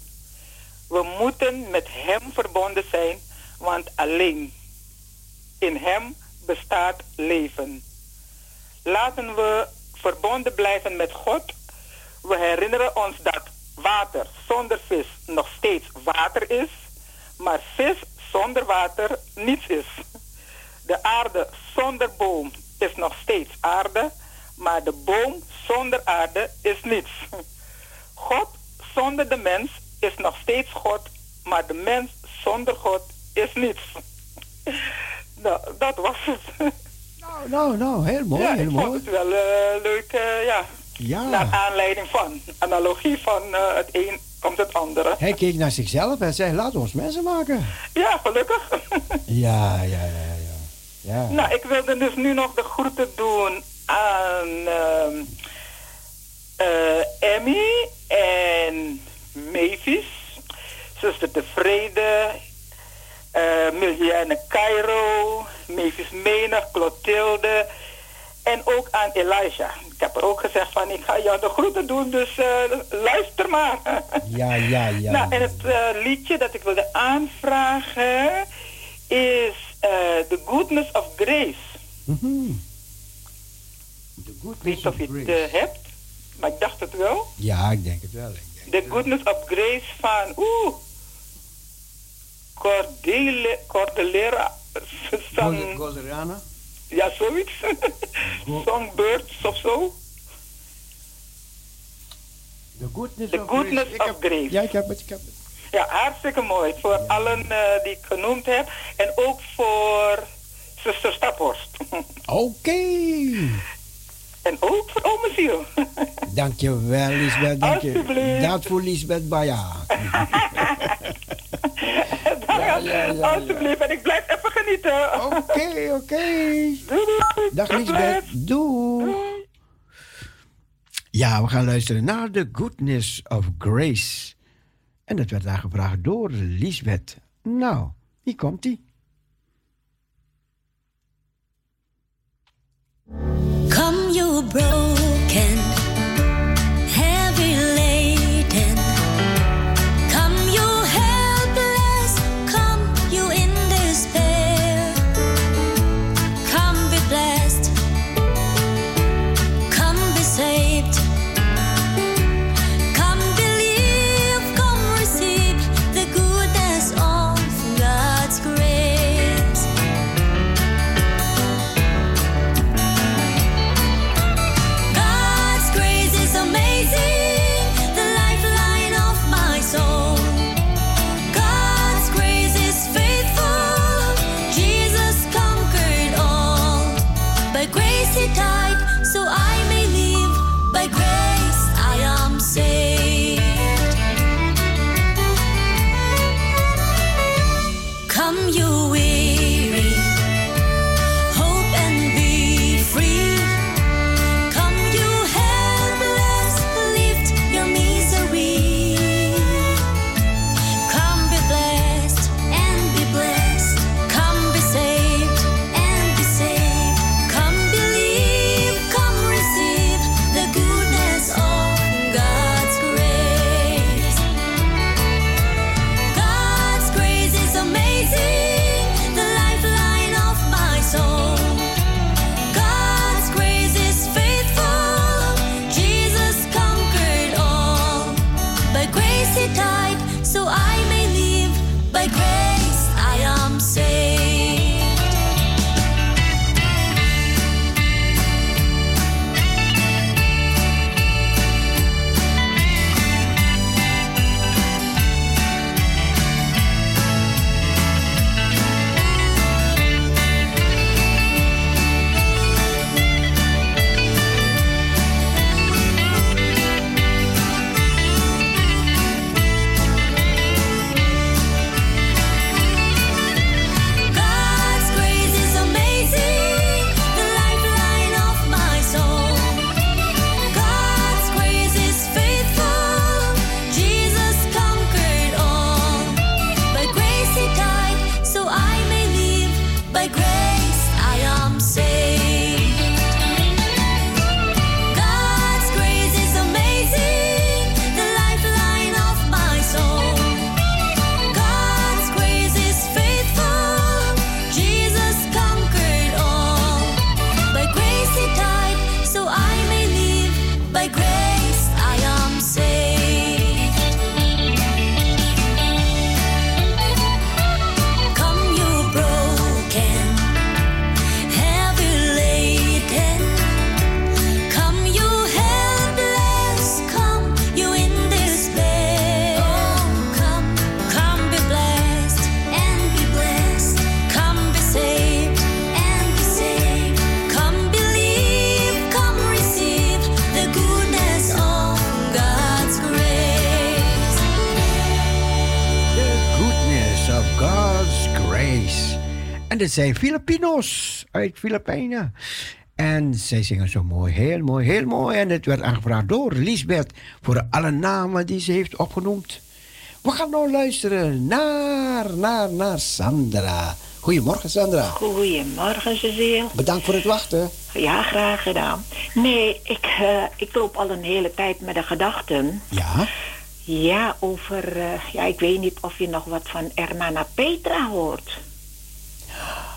We moeten met Hem verbonden zijn, want alleen in Hem bestaat leven. Laten we verbonden blijven met God. We herinneren ons dat water zonder vis nog steeds water is, maar vis zonder water niets is. De aarde zonder boom is nog steeds aarde, maar de boom zonder aarde is niets. God zonder de mens is nog steeds God, maar de mens zonder God is niets. Nou, dat was het. Nou, nou, nou, heel mooi, ja, heel ik mooi. vond het wel eh, leuk, eh, ja. Ja. Naar aanleiding van, analogie van eh, het een komt het andere. Hij keek naar zichzelf en zei, laat ons mensen maken. Ja, gelukkig. Ja, ja, ja, ja. ja. Nou, ik wilde dus nu nog de groeten doen aan ehm eh, Emmy en Mavis, zuster Tevreden, eh Miliane Cairo, Mavis Menig, Clotilde en ook aan Elijah. Ik heb er ook gezegd van ik ga jou de groeten doen, dus eh, luister maar. Ja, ja, ja. Nou, en het eh, liedje dat ik wilde aanvragen is eh, The Goodness of Grace. Mhm. Ik weet niet of je het hebt, maar ik dacht het wel. Ja, ik denk het wel. ik denk The Goodness of Grace van, oeh, Cordele, Cordelera. Golderana? Ja, zoiets. Songbirds of zo. The Goodness The of Goodness Grace. Of heb-. Ja, ik heb het, ik heb het. Ja, hartstikke mooi. Voor allen eh, die ik genoemd heb. En ook voor zuster Staphorst. Oké. En ook voor ome Ziel. Dankjewel, Lisbeth. Dank je. Dat voor Lisbeth Baja. ja, Alsjeblieft. En ik blijf even genieten. Oké, oké. Doei. Dag Lisbeth. Doei. Ja, we gaan luisteren naar The Goodness of Grace. En dat werd aangevraagd door Lisbeth. Nou, hier komt ie. Come, you broken, zijn Filipinos uit Filipijnen. En zij zingen zo mooi, heel mooi, heel mooi. En het werd aangevraagd door Lisbeth voor alle namen die ze heeft opgenoemd. We gaan nou luisteren naar, naar, naar Sandra. Goedemorgen, Sandra. Goedemorgen, Cecile. Bedankt voor het wachten. Ja, graag gedaan. Nee, ik, eh, ik loop al een hele tijd met de gedachten. Ja? Ja, over... eh, ja, ik weet niet of je nog wat van Hermana Petra hoort.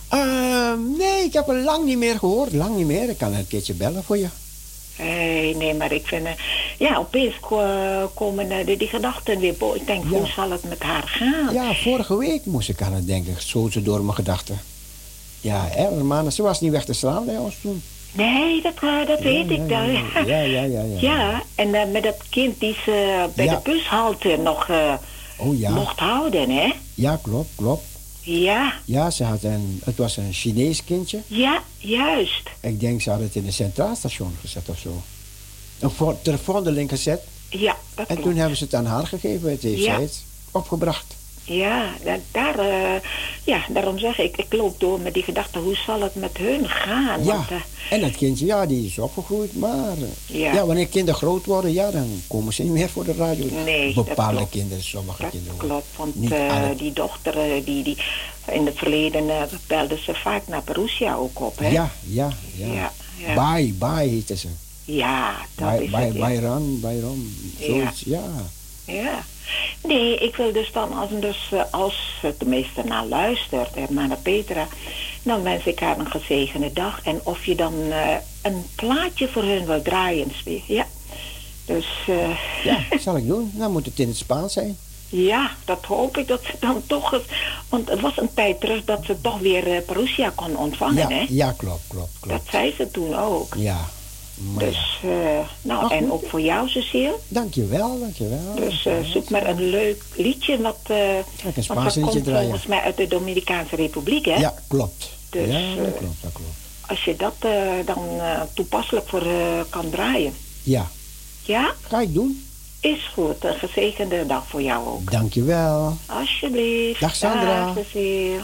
Ehm, nee, ik heb er lang niet meer gehoord. Lang niet meer. Ik kan een keertje bellen voor je. Nee, nee, maar ik vind... eh, ja, opeens ko- komen eh, die, die gedachten weer boven. Ik denk, Ja. hoe zal het met haar gaan? Ja, vorige week moest ik aan het denken. Zo ze door mijn gedachten. Ja, hè, ze was niet weg te slaan bij ons toen. Nee, dat, eh, dat weet ik dan. Ja, ja, ja. ja, en met dat kind die ze bij de bushalte nog Oh mocht houden, hè? Ja, klopt, klopt. Ja, Ja, ze had een, het was een Chinees kindje. ja, juist. Ik denk ze had het in een centraal station gezet of zo. Een vo- telefoonlink gezet. Ja, dat En klopt. toen hebben ze het aan haar gegeven. Het heeft Ja. zij het opgebracht. Ja, da- daar, eh, ja, daarom zeg ik, ik loop door met die gedachte, hoe zal het met hun gaan? Ja, Want, eh, en dat kindje, ja, die is opgegroeid. Maar eh, Ja. ja. wanneer kinderen groot worden, ja, dan komen ze niet meer voor de radio. Nee, dat Bepaalde klopt. kinderen, sommige dat kinderen. klopt, want die dochter, die, die, in het verleden belde ze vaak naar Perusia ook op, hè? Ja, ja, ja. Ja, ja. Bye, bye heette ze. Ja, dat Bij, is bij, het. Bayram, Bayram, zoiets, ja. Ja. Nee, ik wil dus dan, als, dus, eh, als ze tenminste naar luistert, Hermana Petra, dan wens ik haar een gezegende dag. En of je dan eh, een plaatje voor hun wil draaien, ja. Dus eh, Ja, zal ik doen. Dan moet het in het Spaans zijn. ja, dat hoop ik dat ze dan toch eens... Want het was een tijd terug dat ze toch weer Perusia kon ontvangen, Ja, hè? ja, klopt, klopt, klopt. Dat zei ze toen ook. Ja, maar. Dus, eh, nou, en ook voor jou, Cecile. Dankjewel, dankjewel. Dus eh, zoek maar een leuk liedje, wat, een want Spaans dat komt draaien. volgens mij uit de Dominicaanse Republiek, hè? Ja, klopt. Dus, ja, dat klopt, dat klopt. Als je dat dan toepasselijk voor kan draaien. Ja, Ja? ga ik doen. Is goed. Een gezegende dag voor jou ook. Dankjewel. Alsjeblieft. Dag, Sandra. Dag, Cecile.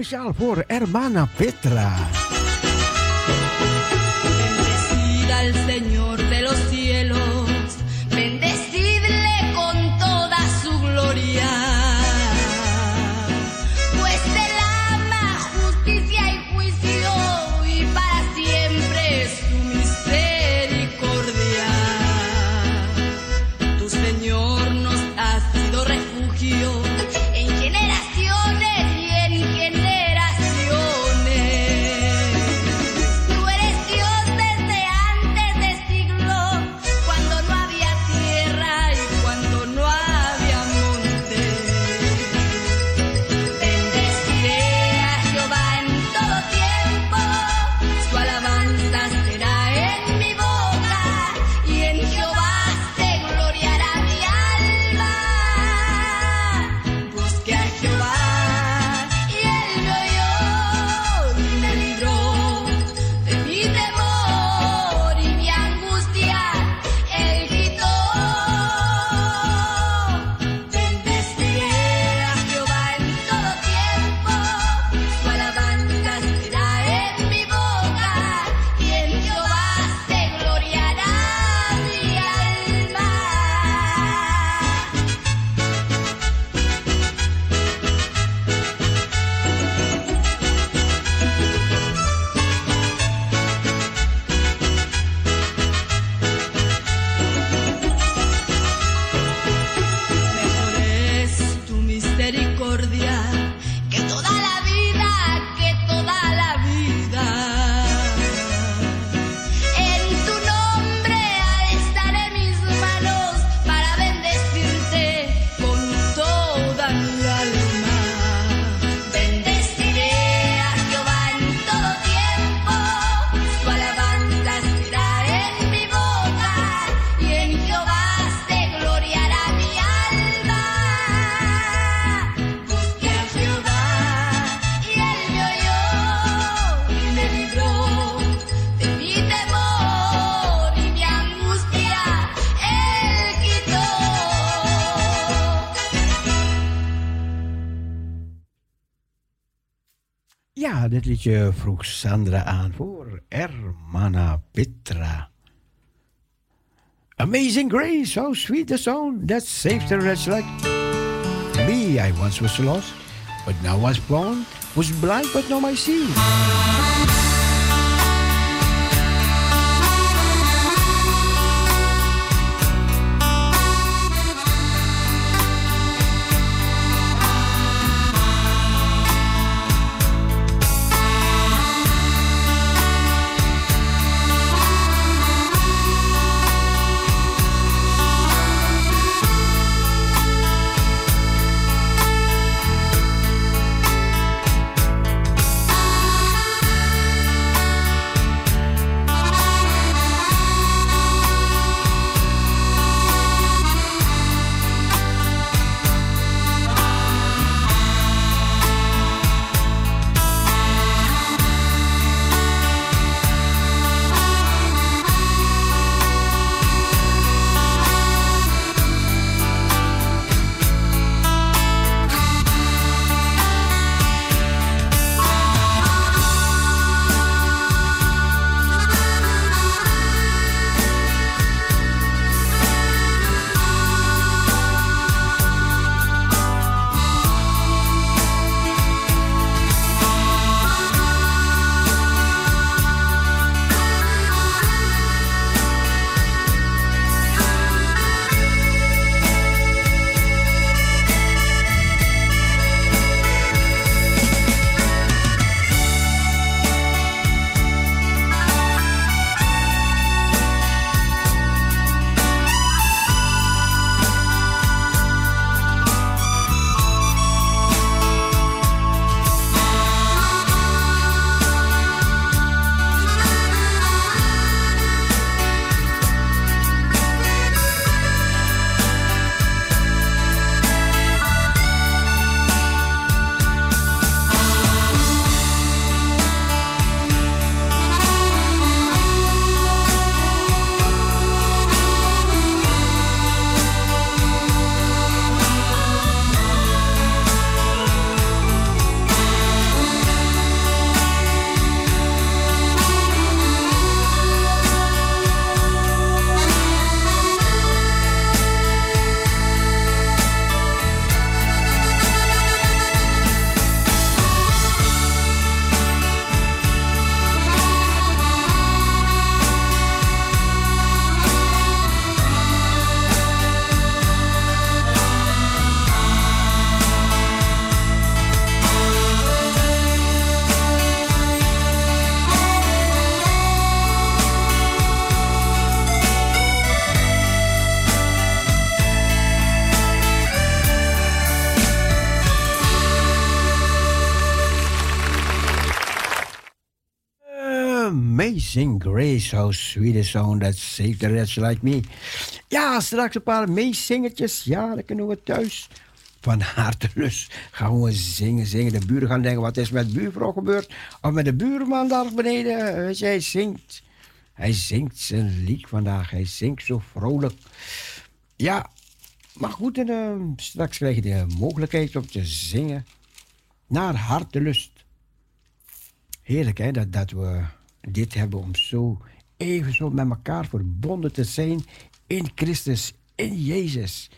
Speciaal voor Hermana Petra. Dit liedje vroeg Sandra aan voor Hermana Petra. Amazing grace, how sweet the sound that saved a wretch like me. I once was lost, but now was found. Was blind, but now I see. Grace, how sweet a song that saved a like me. Ja, straks een paar meezingertjes. Ja, dan kunnen we thuis van harte lust gaan we zingen, zingen. De buren gaan denken, wat is met buurvrouw gebeurd? Of met de buurman daar beneden. Weet je, hij zingt. Hij zingt zijn lied vandaag. Hij zingt zo vrolijk. Ja, maar goed, en, eh, straks krijg je de mogelijkheid om te zingen. Naar hartelust. Heerlijk, hè, dat, dat we dit hebben om zo even zo met elkaar verbonden te zijn in Christus, in Jezus.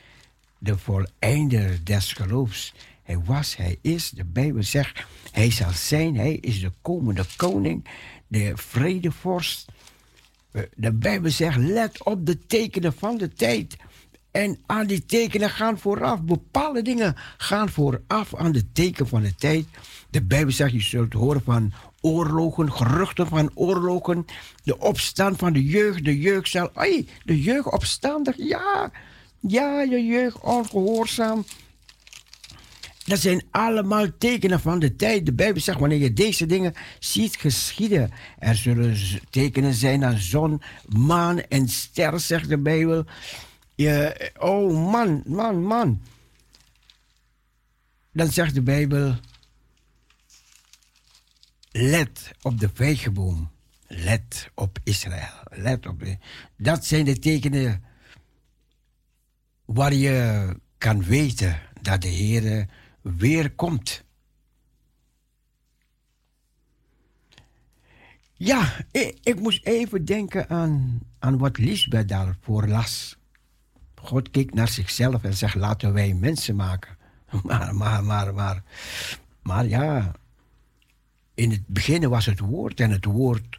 De voleinder des geloofs. Hij was, hij is, de Bijbel zegt, hij zal zijn, hij is de komende koning, de vredevorst. Eh, De Bijbel zegt, let op de tekenen van de tijd. En aan die tekenen gaan vooraf. Bepaalde dingen gaan vooraf aan de teken van de tijd. De Bijbel zegt, je zult horen van oorlogen, geruchten van oorlogen. De opstand van de jeugd, de jeugd zal... Ai, de jeugd opstandig, ja. Ja, de jeugd ongehoorzaam. Dat zijn allemaal tekenen van de tijd. De Bijbel zegt, wanneer je deze dingen ziet geschieden, er zullen tekenen zijn aan zon, maan en ster, zegt de Bijbel. Je, oh man, man, man. Dan zegt de Bijbel, let op de vijgenboom. Let op Israël. Let op. Dat zijn de tekenen waar je kan weten dat de Heer weer komt. Ja, ik, ik moest even denken aan, aan wat Lisbeth daarvoor las. God keek naar zichzelf en zegt: laten wij mensen maken. Maar, maar, maar, maar, maar ja, in het begin was het woord en het woord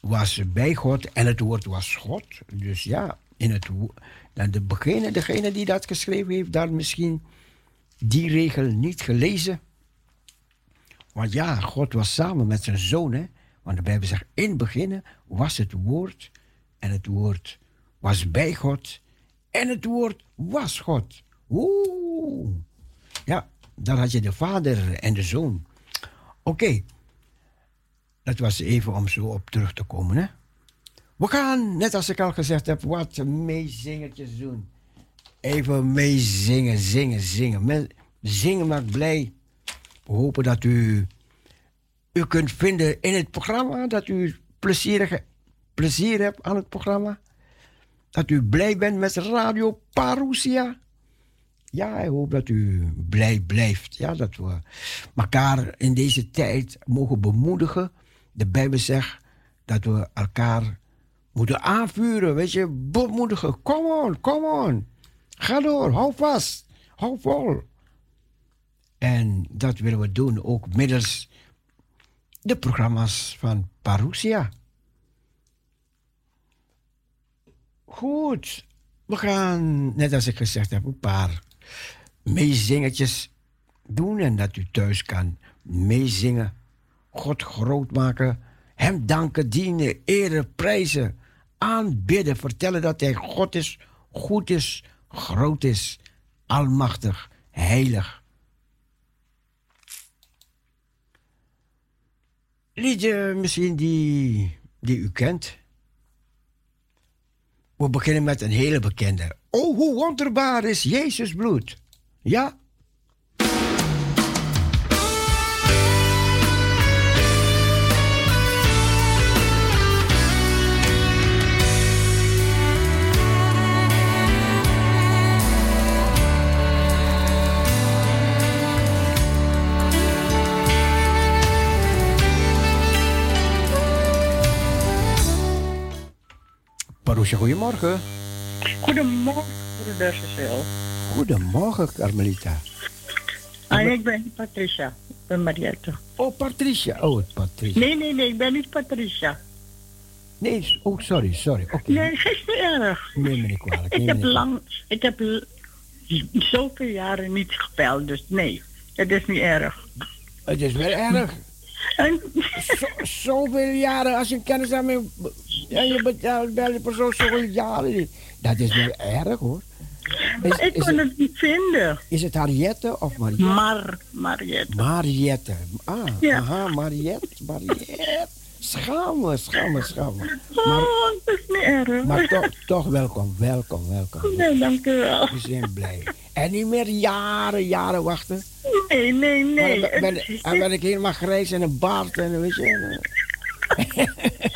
was bij God en het woord was God. Dus ja, in het dan de degene die dat geschreven heeft, daar misschien die regel niet gelezen. Want ja, God was samen met zijn zoon. Hè? Want de Bijbel zegt, in het begin was het woord. En het woord was bij God. En het woord was God. Oeh. Ja, daar had je de vader en de zoon. Oké. Dat was even om zo op terug te komen. Hè? We gaan, net als ik al gezegd heb, wat meezingertjes doen. Even meezingen, zingen, zingen. Men- Zingen maakt blij. We hopen dat u u kunt vinden in het programma. Dat u plezierig, plezier hebt aan het programma. Dat u blij bent met Radio Parousia. Ja, ik hoop dat u blij blijft. Ja, dat we elkaar in deze tijd mogen bemoedigen. De Bijbel zegt dat we elkaar moeten aanvuren. Weet je, bemoedigen. Kom on, kom on. Ga door, hou vast, hou vol. En dat willen we doen ook middels de programma's van Parousia. Goed, we gaan, net als ik gezegd heb, een paar meezingetjes doen. En dat u thuis kan meezingen, God groot maken, Hem danken, dienen, eren, prijzen, aanbidden, vertellen dat Hij God is, goed is, groot is, almachtig, heilig. Liedje misschien die, die u kent. We beginnen met een hele bekende. Oh, hoe wonderbaar is Jezus bloed. Ja? Parousia, goedemorgen. Goedemorgen, broeder Cecil. Goedemorgen, Carmelita. Ah, ik ben niet Patricia. Ik ben Mariette. Oh, Patricia. Oh, Patricia. Nee, nee, nee, ik ben niet Patricia. Nee, oh, sorry, sorry. Oké. Nee, dat is niet erg. Neem me niet kwalijk. Ik heb niet lang, ik heb zoveel jaren niet gepeld, dus nee, het is niet erg. Het is wel erg. En, Zo, zoveel jaren, als je kennis daarmee... Ja, je betaalt bij de persoon zoveel jaren. Dat is wel erg, hoor. Is, ik is kon het, het niet vinden. is het Harriette of Mariette? Mar, Mariette. Mariette. Ah, Ja. aha, Mariette, Mariette. Schaam me, schaam me, schaam me. Oh, dat is niet erg. Maar toch, toch welkom, welkom, welkom. Nee, dank u wel. We zijn blij. En niet meer jaren, jaren wachten. Nee, nee, nee. Maar dan ben, ben, ben ik helemaal grijs en een baard en weet je. en,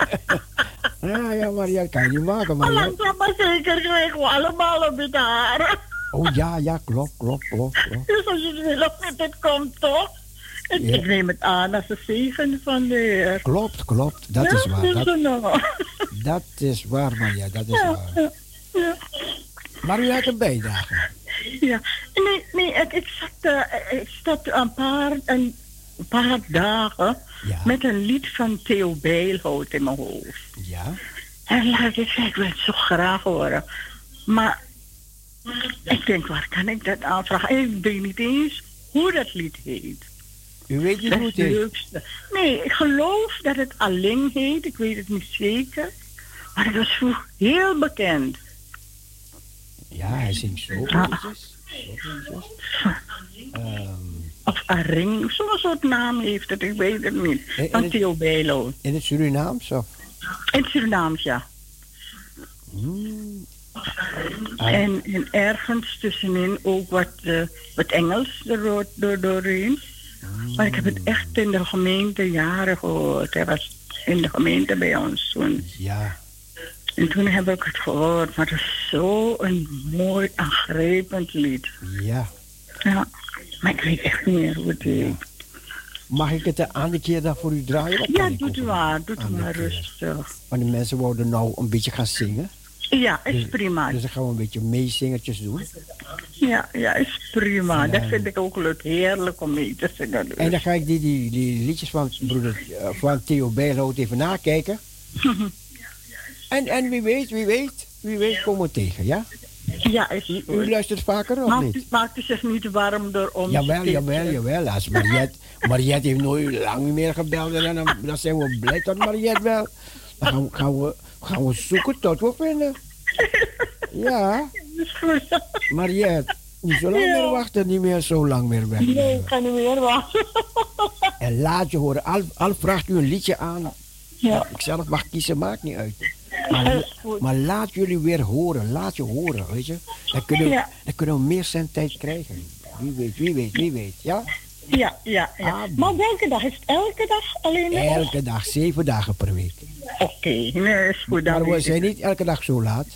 ja, ja, Mariette, kan je niet maken, Maar langzaam maar zeker krijgen we allemaal een beetje haren. Oh ja, ja, klopt, klopt, klopt. klopt. Dus als je het wil of het komt toch? Ik, Ja. ik neem het aan als een zegen van de Heer. Klopt, klopt, dat Ja, is waar. dus Dat, dat is waar, Maria, dat is Ja, waar. ja, ja. Maar u had een bijdrage. Ja, nee, nee ik, ik, zat, eh, ik zat een paar, een paar dagen met een lied van Theo Beelhout in mijn hoofd. Ja? En laat ik zeggen, ik wil het zo graag horen. Maar ik denk, waar kan ik dat aanvragen? Ik weet niet eens hoe dat lied heet. U weet niet hoe het heet? leukste. Nee, ik geloof dat het alleen heet. Ik weet het niet zeker. Maar het was vroeg heel bekend. Ja, hij zingt zo Ah. Zo liedjes. Of Aring, zo'n soort naam heeft het, ik weet het niet. En Van het- Theo Belo. in het Surinaams of? In Surinaams, ja. Hmm. En, en ergens tussenin ook wat, eh, wat Engels er door, door, doorheen. Maar ik heb het echt in de gemeente jaren gehoord. Hij was in de gemeente bij ons toen. Ja. En toen heb ik het gehoord. Maar het is zo een mooi, aangrijpend lied. Ja. Ja. Maar ik weet echt niet meer hoe het heet. Mag ik het een andere keer dan voor u draaien? Ja, doet u maar, doet u maar rustig. Want de mensen worden nou een beetje gaan zingen. Ja, is Dus- prima. Dus dan gaan we een beetje meezingertjes doen. Ja, ja, is prima. Ja. Dat vind ik ook leuk. Heerlijk om mee te zingen. dus. En dan ga ik die, die, die liedjes van, broeder, eh, van Theo Bijloot even nakijken. En, en wie weet, wie weet, wie weet komen we tegen, ja? Ja, is U, u luistert vaker of Maakt, niet? maakt u zich niet warm door ons. Jawel, jawel, jawel. Als Mariette, Mariette heeft nooit lang niet meer gebeld. En dan, dan zijn we blij dat Mariette wel. Dan gaan we, gaan we, gaan we zoeken tot we vinden. Ja, is goed. Mariette. Niet zo lang Ja. meer wachten, niet meer zo lang meer weg. Nee, ik ga niet meer wachten. En laat je horen. Al, al vraagt u een liedje aan. Ja. Ik zelf mag kiezen, maakt niet uit. Maar, laat jullie weer horen. Laat je horen, weet je. Dan kunnen, we- dan kunnen we meer zendtijd krijgen. Wie weet, wie weet, wie weet. Ja? Ja, ja, ja. Ah, maar welke dag? Is het elke dag alleen? Elke dag, zeven dagen per week. Oké, nee, is goed. Dan Maar we zijn ik. niet elke dag zo laat.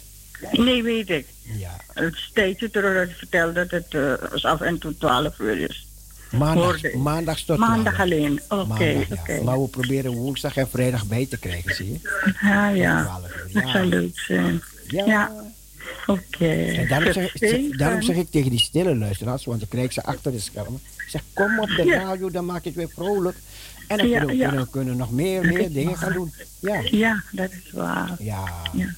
Nee, weet ik. Ja. Het tijdje terug dat je vertelde dat het als af en toe 12 uur is. Maandag, tot Maandag 12. alleen. Oké, Maandag, ja. oké. Maar we proberen woensdag en vrijdag bij te krijgen, zie je. Ja, ja. Tot 12 uur, Dat ja. zou leuk zijn. Ja. Ja. Oké. En daarom zeg, daarom zeg ik tegen die stille luisteraars, want ik krijg ze achter de schermen. Ik zeg, kom op de Ja. radio, dan maak je het weer vrolijk. En dan Ja, kunnen, we, ja. kunnen, kunnen nog meer, meer dingen gaan doen. Ja. Ja, dat is waar. Ja. Ja.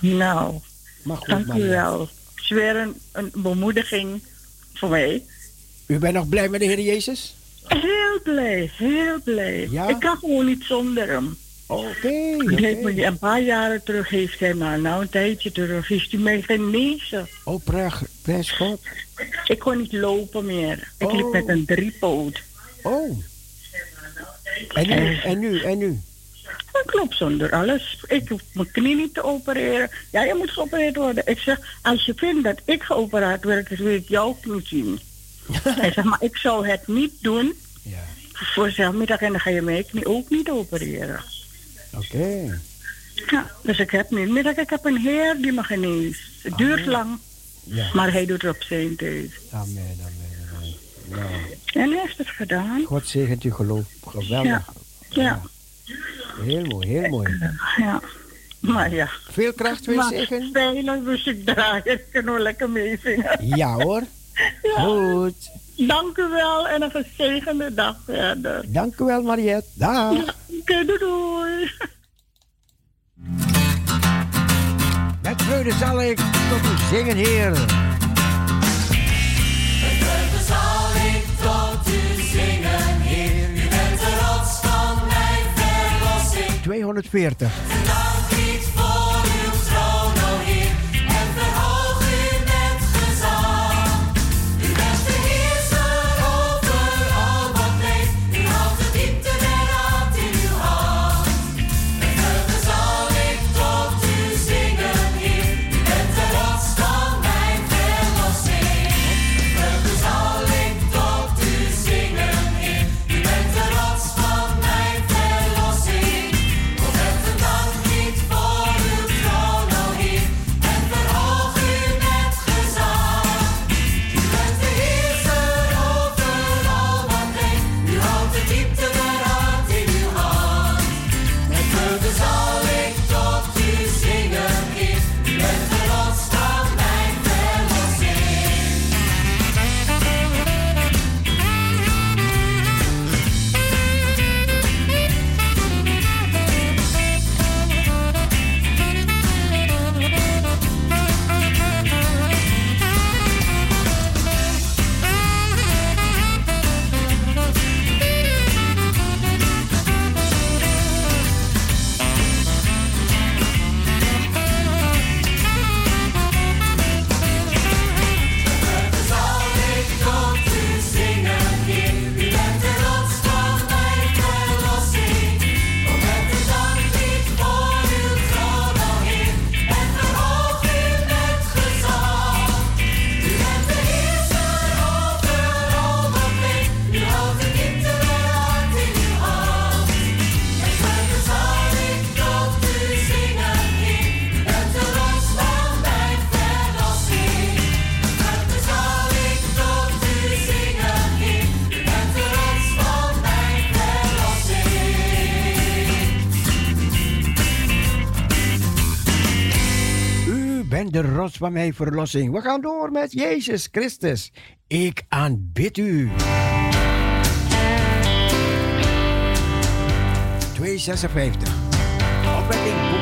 Nou, Maar goed, dank u Maria. wel. Het is weer een, een bemoediging voor mij. U bent nog blij met de Heer Jezus? Heel blij, heel blij. Ja? Ik kan gewoon niet zonder hem. Oké, oké. me Een paar jaren terug heeft hij me, nou een tijdje terug, heeft hij mij genezen. Oh, prijs, prijs God. Ik kon niet lopen meer. Ik liep Oh. met een driepoot. Oh. En nu, en nu, en nu? Dat klopt zonder alles. Ik hoef mijn knie niet te opereren. Ja, je moet geopereerd worden. Ik zeg, als je vindt dat ik geopereerd word, dan wil ik jou ook niet zien. Hij zegt, maar ik zou het niet doen. Ja. Voor zelfmiddag en dan ga je knie ook niet opereren. Oké. Ja, dus ik heb niet. Middag, ik heb een heer die me geneest. Het duurt lang, Ja. maar hij doet het op zijn tijd. Amen, amen, amen. Nou, En hij heeft het gedaan. God zegent uw geloof. Geweldig. Ja. Ja, Heel mooi, heel mooi. ja. Maar ja. Veel kracht, veel Maar zegen. Spelen, dus ik draai. Ik kan wel lekker meezingen. Ja hoor. Goed. Dank u wel en een gezegende dag verder. Dank u wel, Mariette. Dag. Oké, doei doei. Met vreugde zal ik tot u zingen, Heer. Met vreugde zal ik tot u zingen, Heer. U bent de rots van mijn verlossing. 240. De rots van mijn verlossing. We gaan door met Jezus Christus. Ik aanbid u. 256. Opwekking.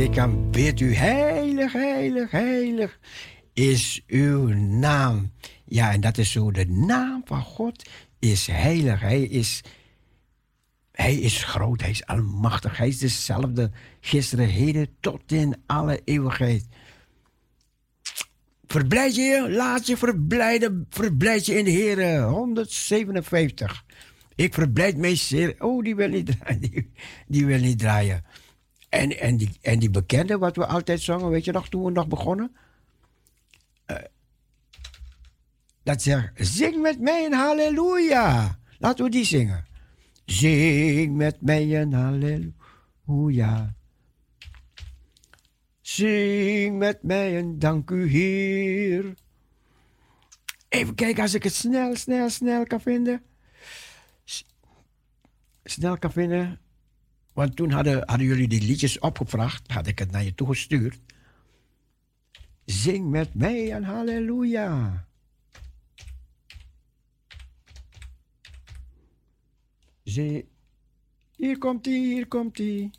Ik aanbid u. Heilig, heilig, heilig is uw naam. Ja, en dat is zo. De naam van God is heilig. Hij is, hij is groot, hij is almachtig. Hij is dezelfde gisteren, heden, tot in alle eeuwigheid. Verblijd je, laat je verblijden, verblijd je in de Heer. 157. Ik verblijd mij zeer. Oh, die wil niet draaien. Die wil niet draaien. En, en, die, en die bekende, wat we altijd zongen, weet je nog, toen we nog begonnen? Eh, dat zegt, zing met mij een halleluja. Laten we die zingen. Zing met mij een halleluja. Zing met mij een dank u Heer. Even kijken als ik het snel, snel, snel kan vinden. Snel kan vinden. Want toen hadden, hadden jullie die liedjes opgevraagd. Had ik het naar je toegestuurd. Zing met mij een halleluja. Zing. Hier komt ie, hier komt ie.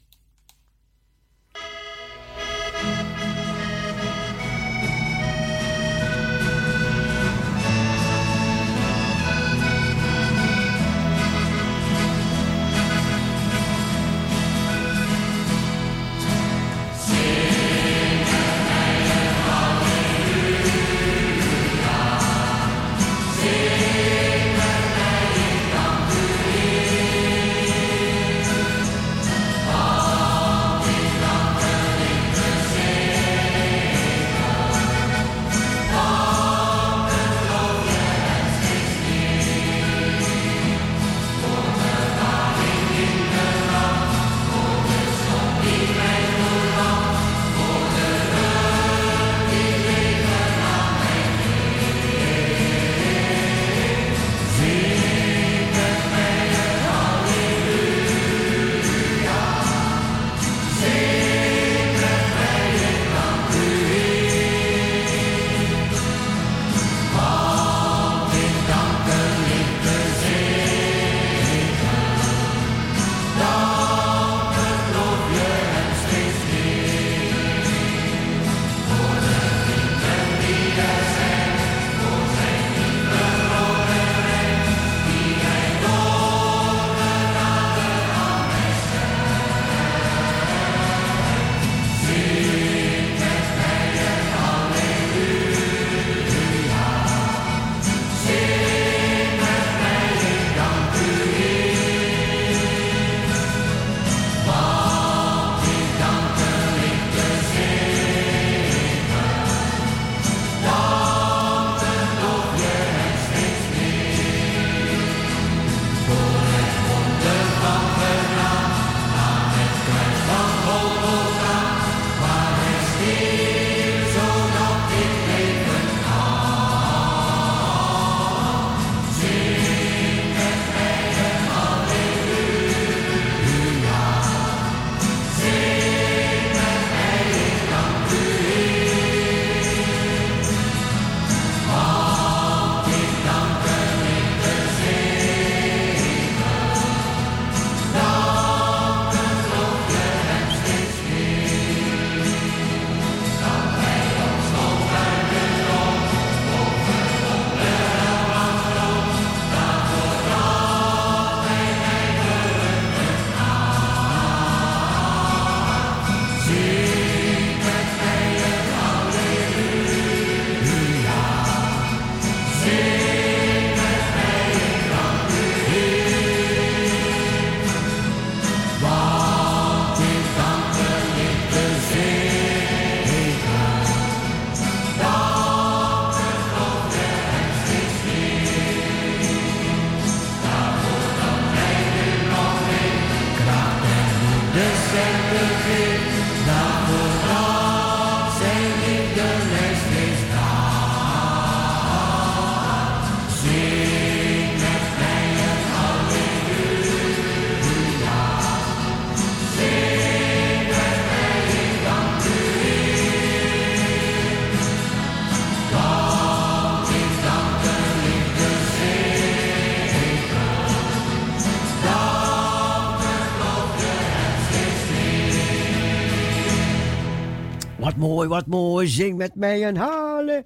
Mooi, wat mooi. Zing met mij een halleluja.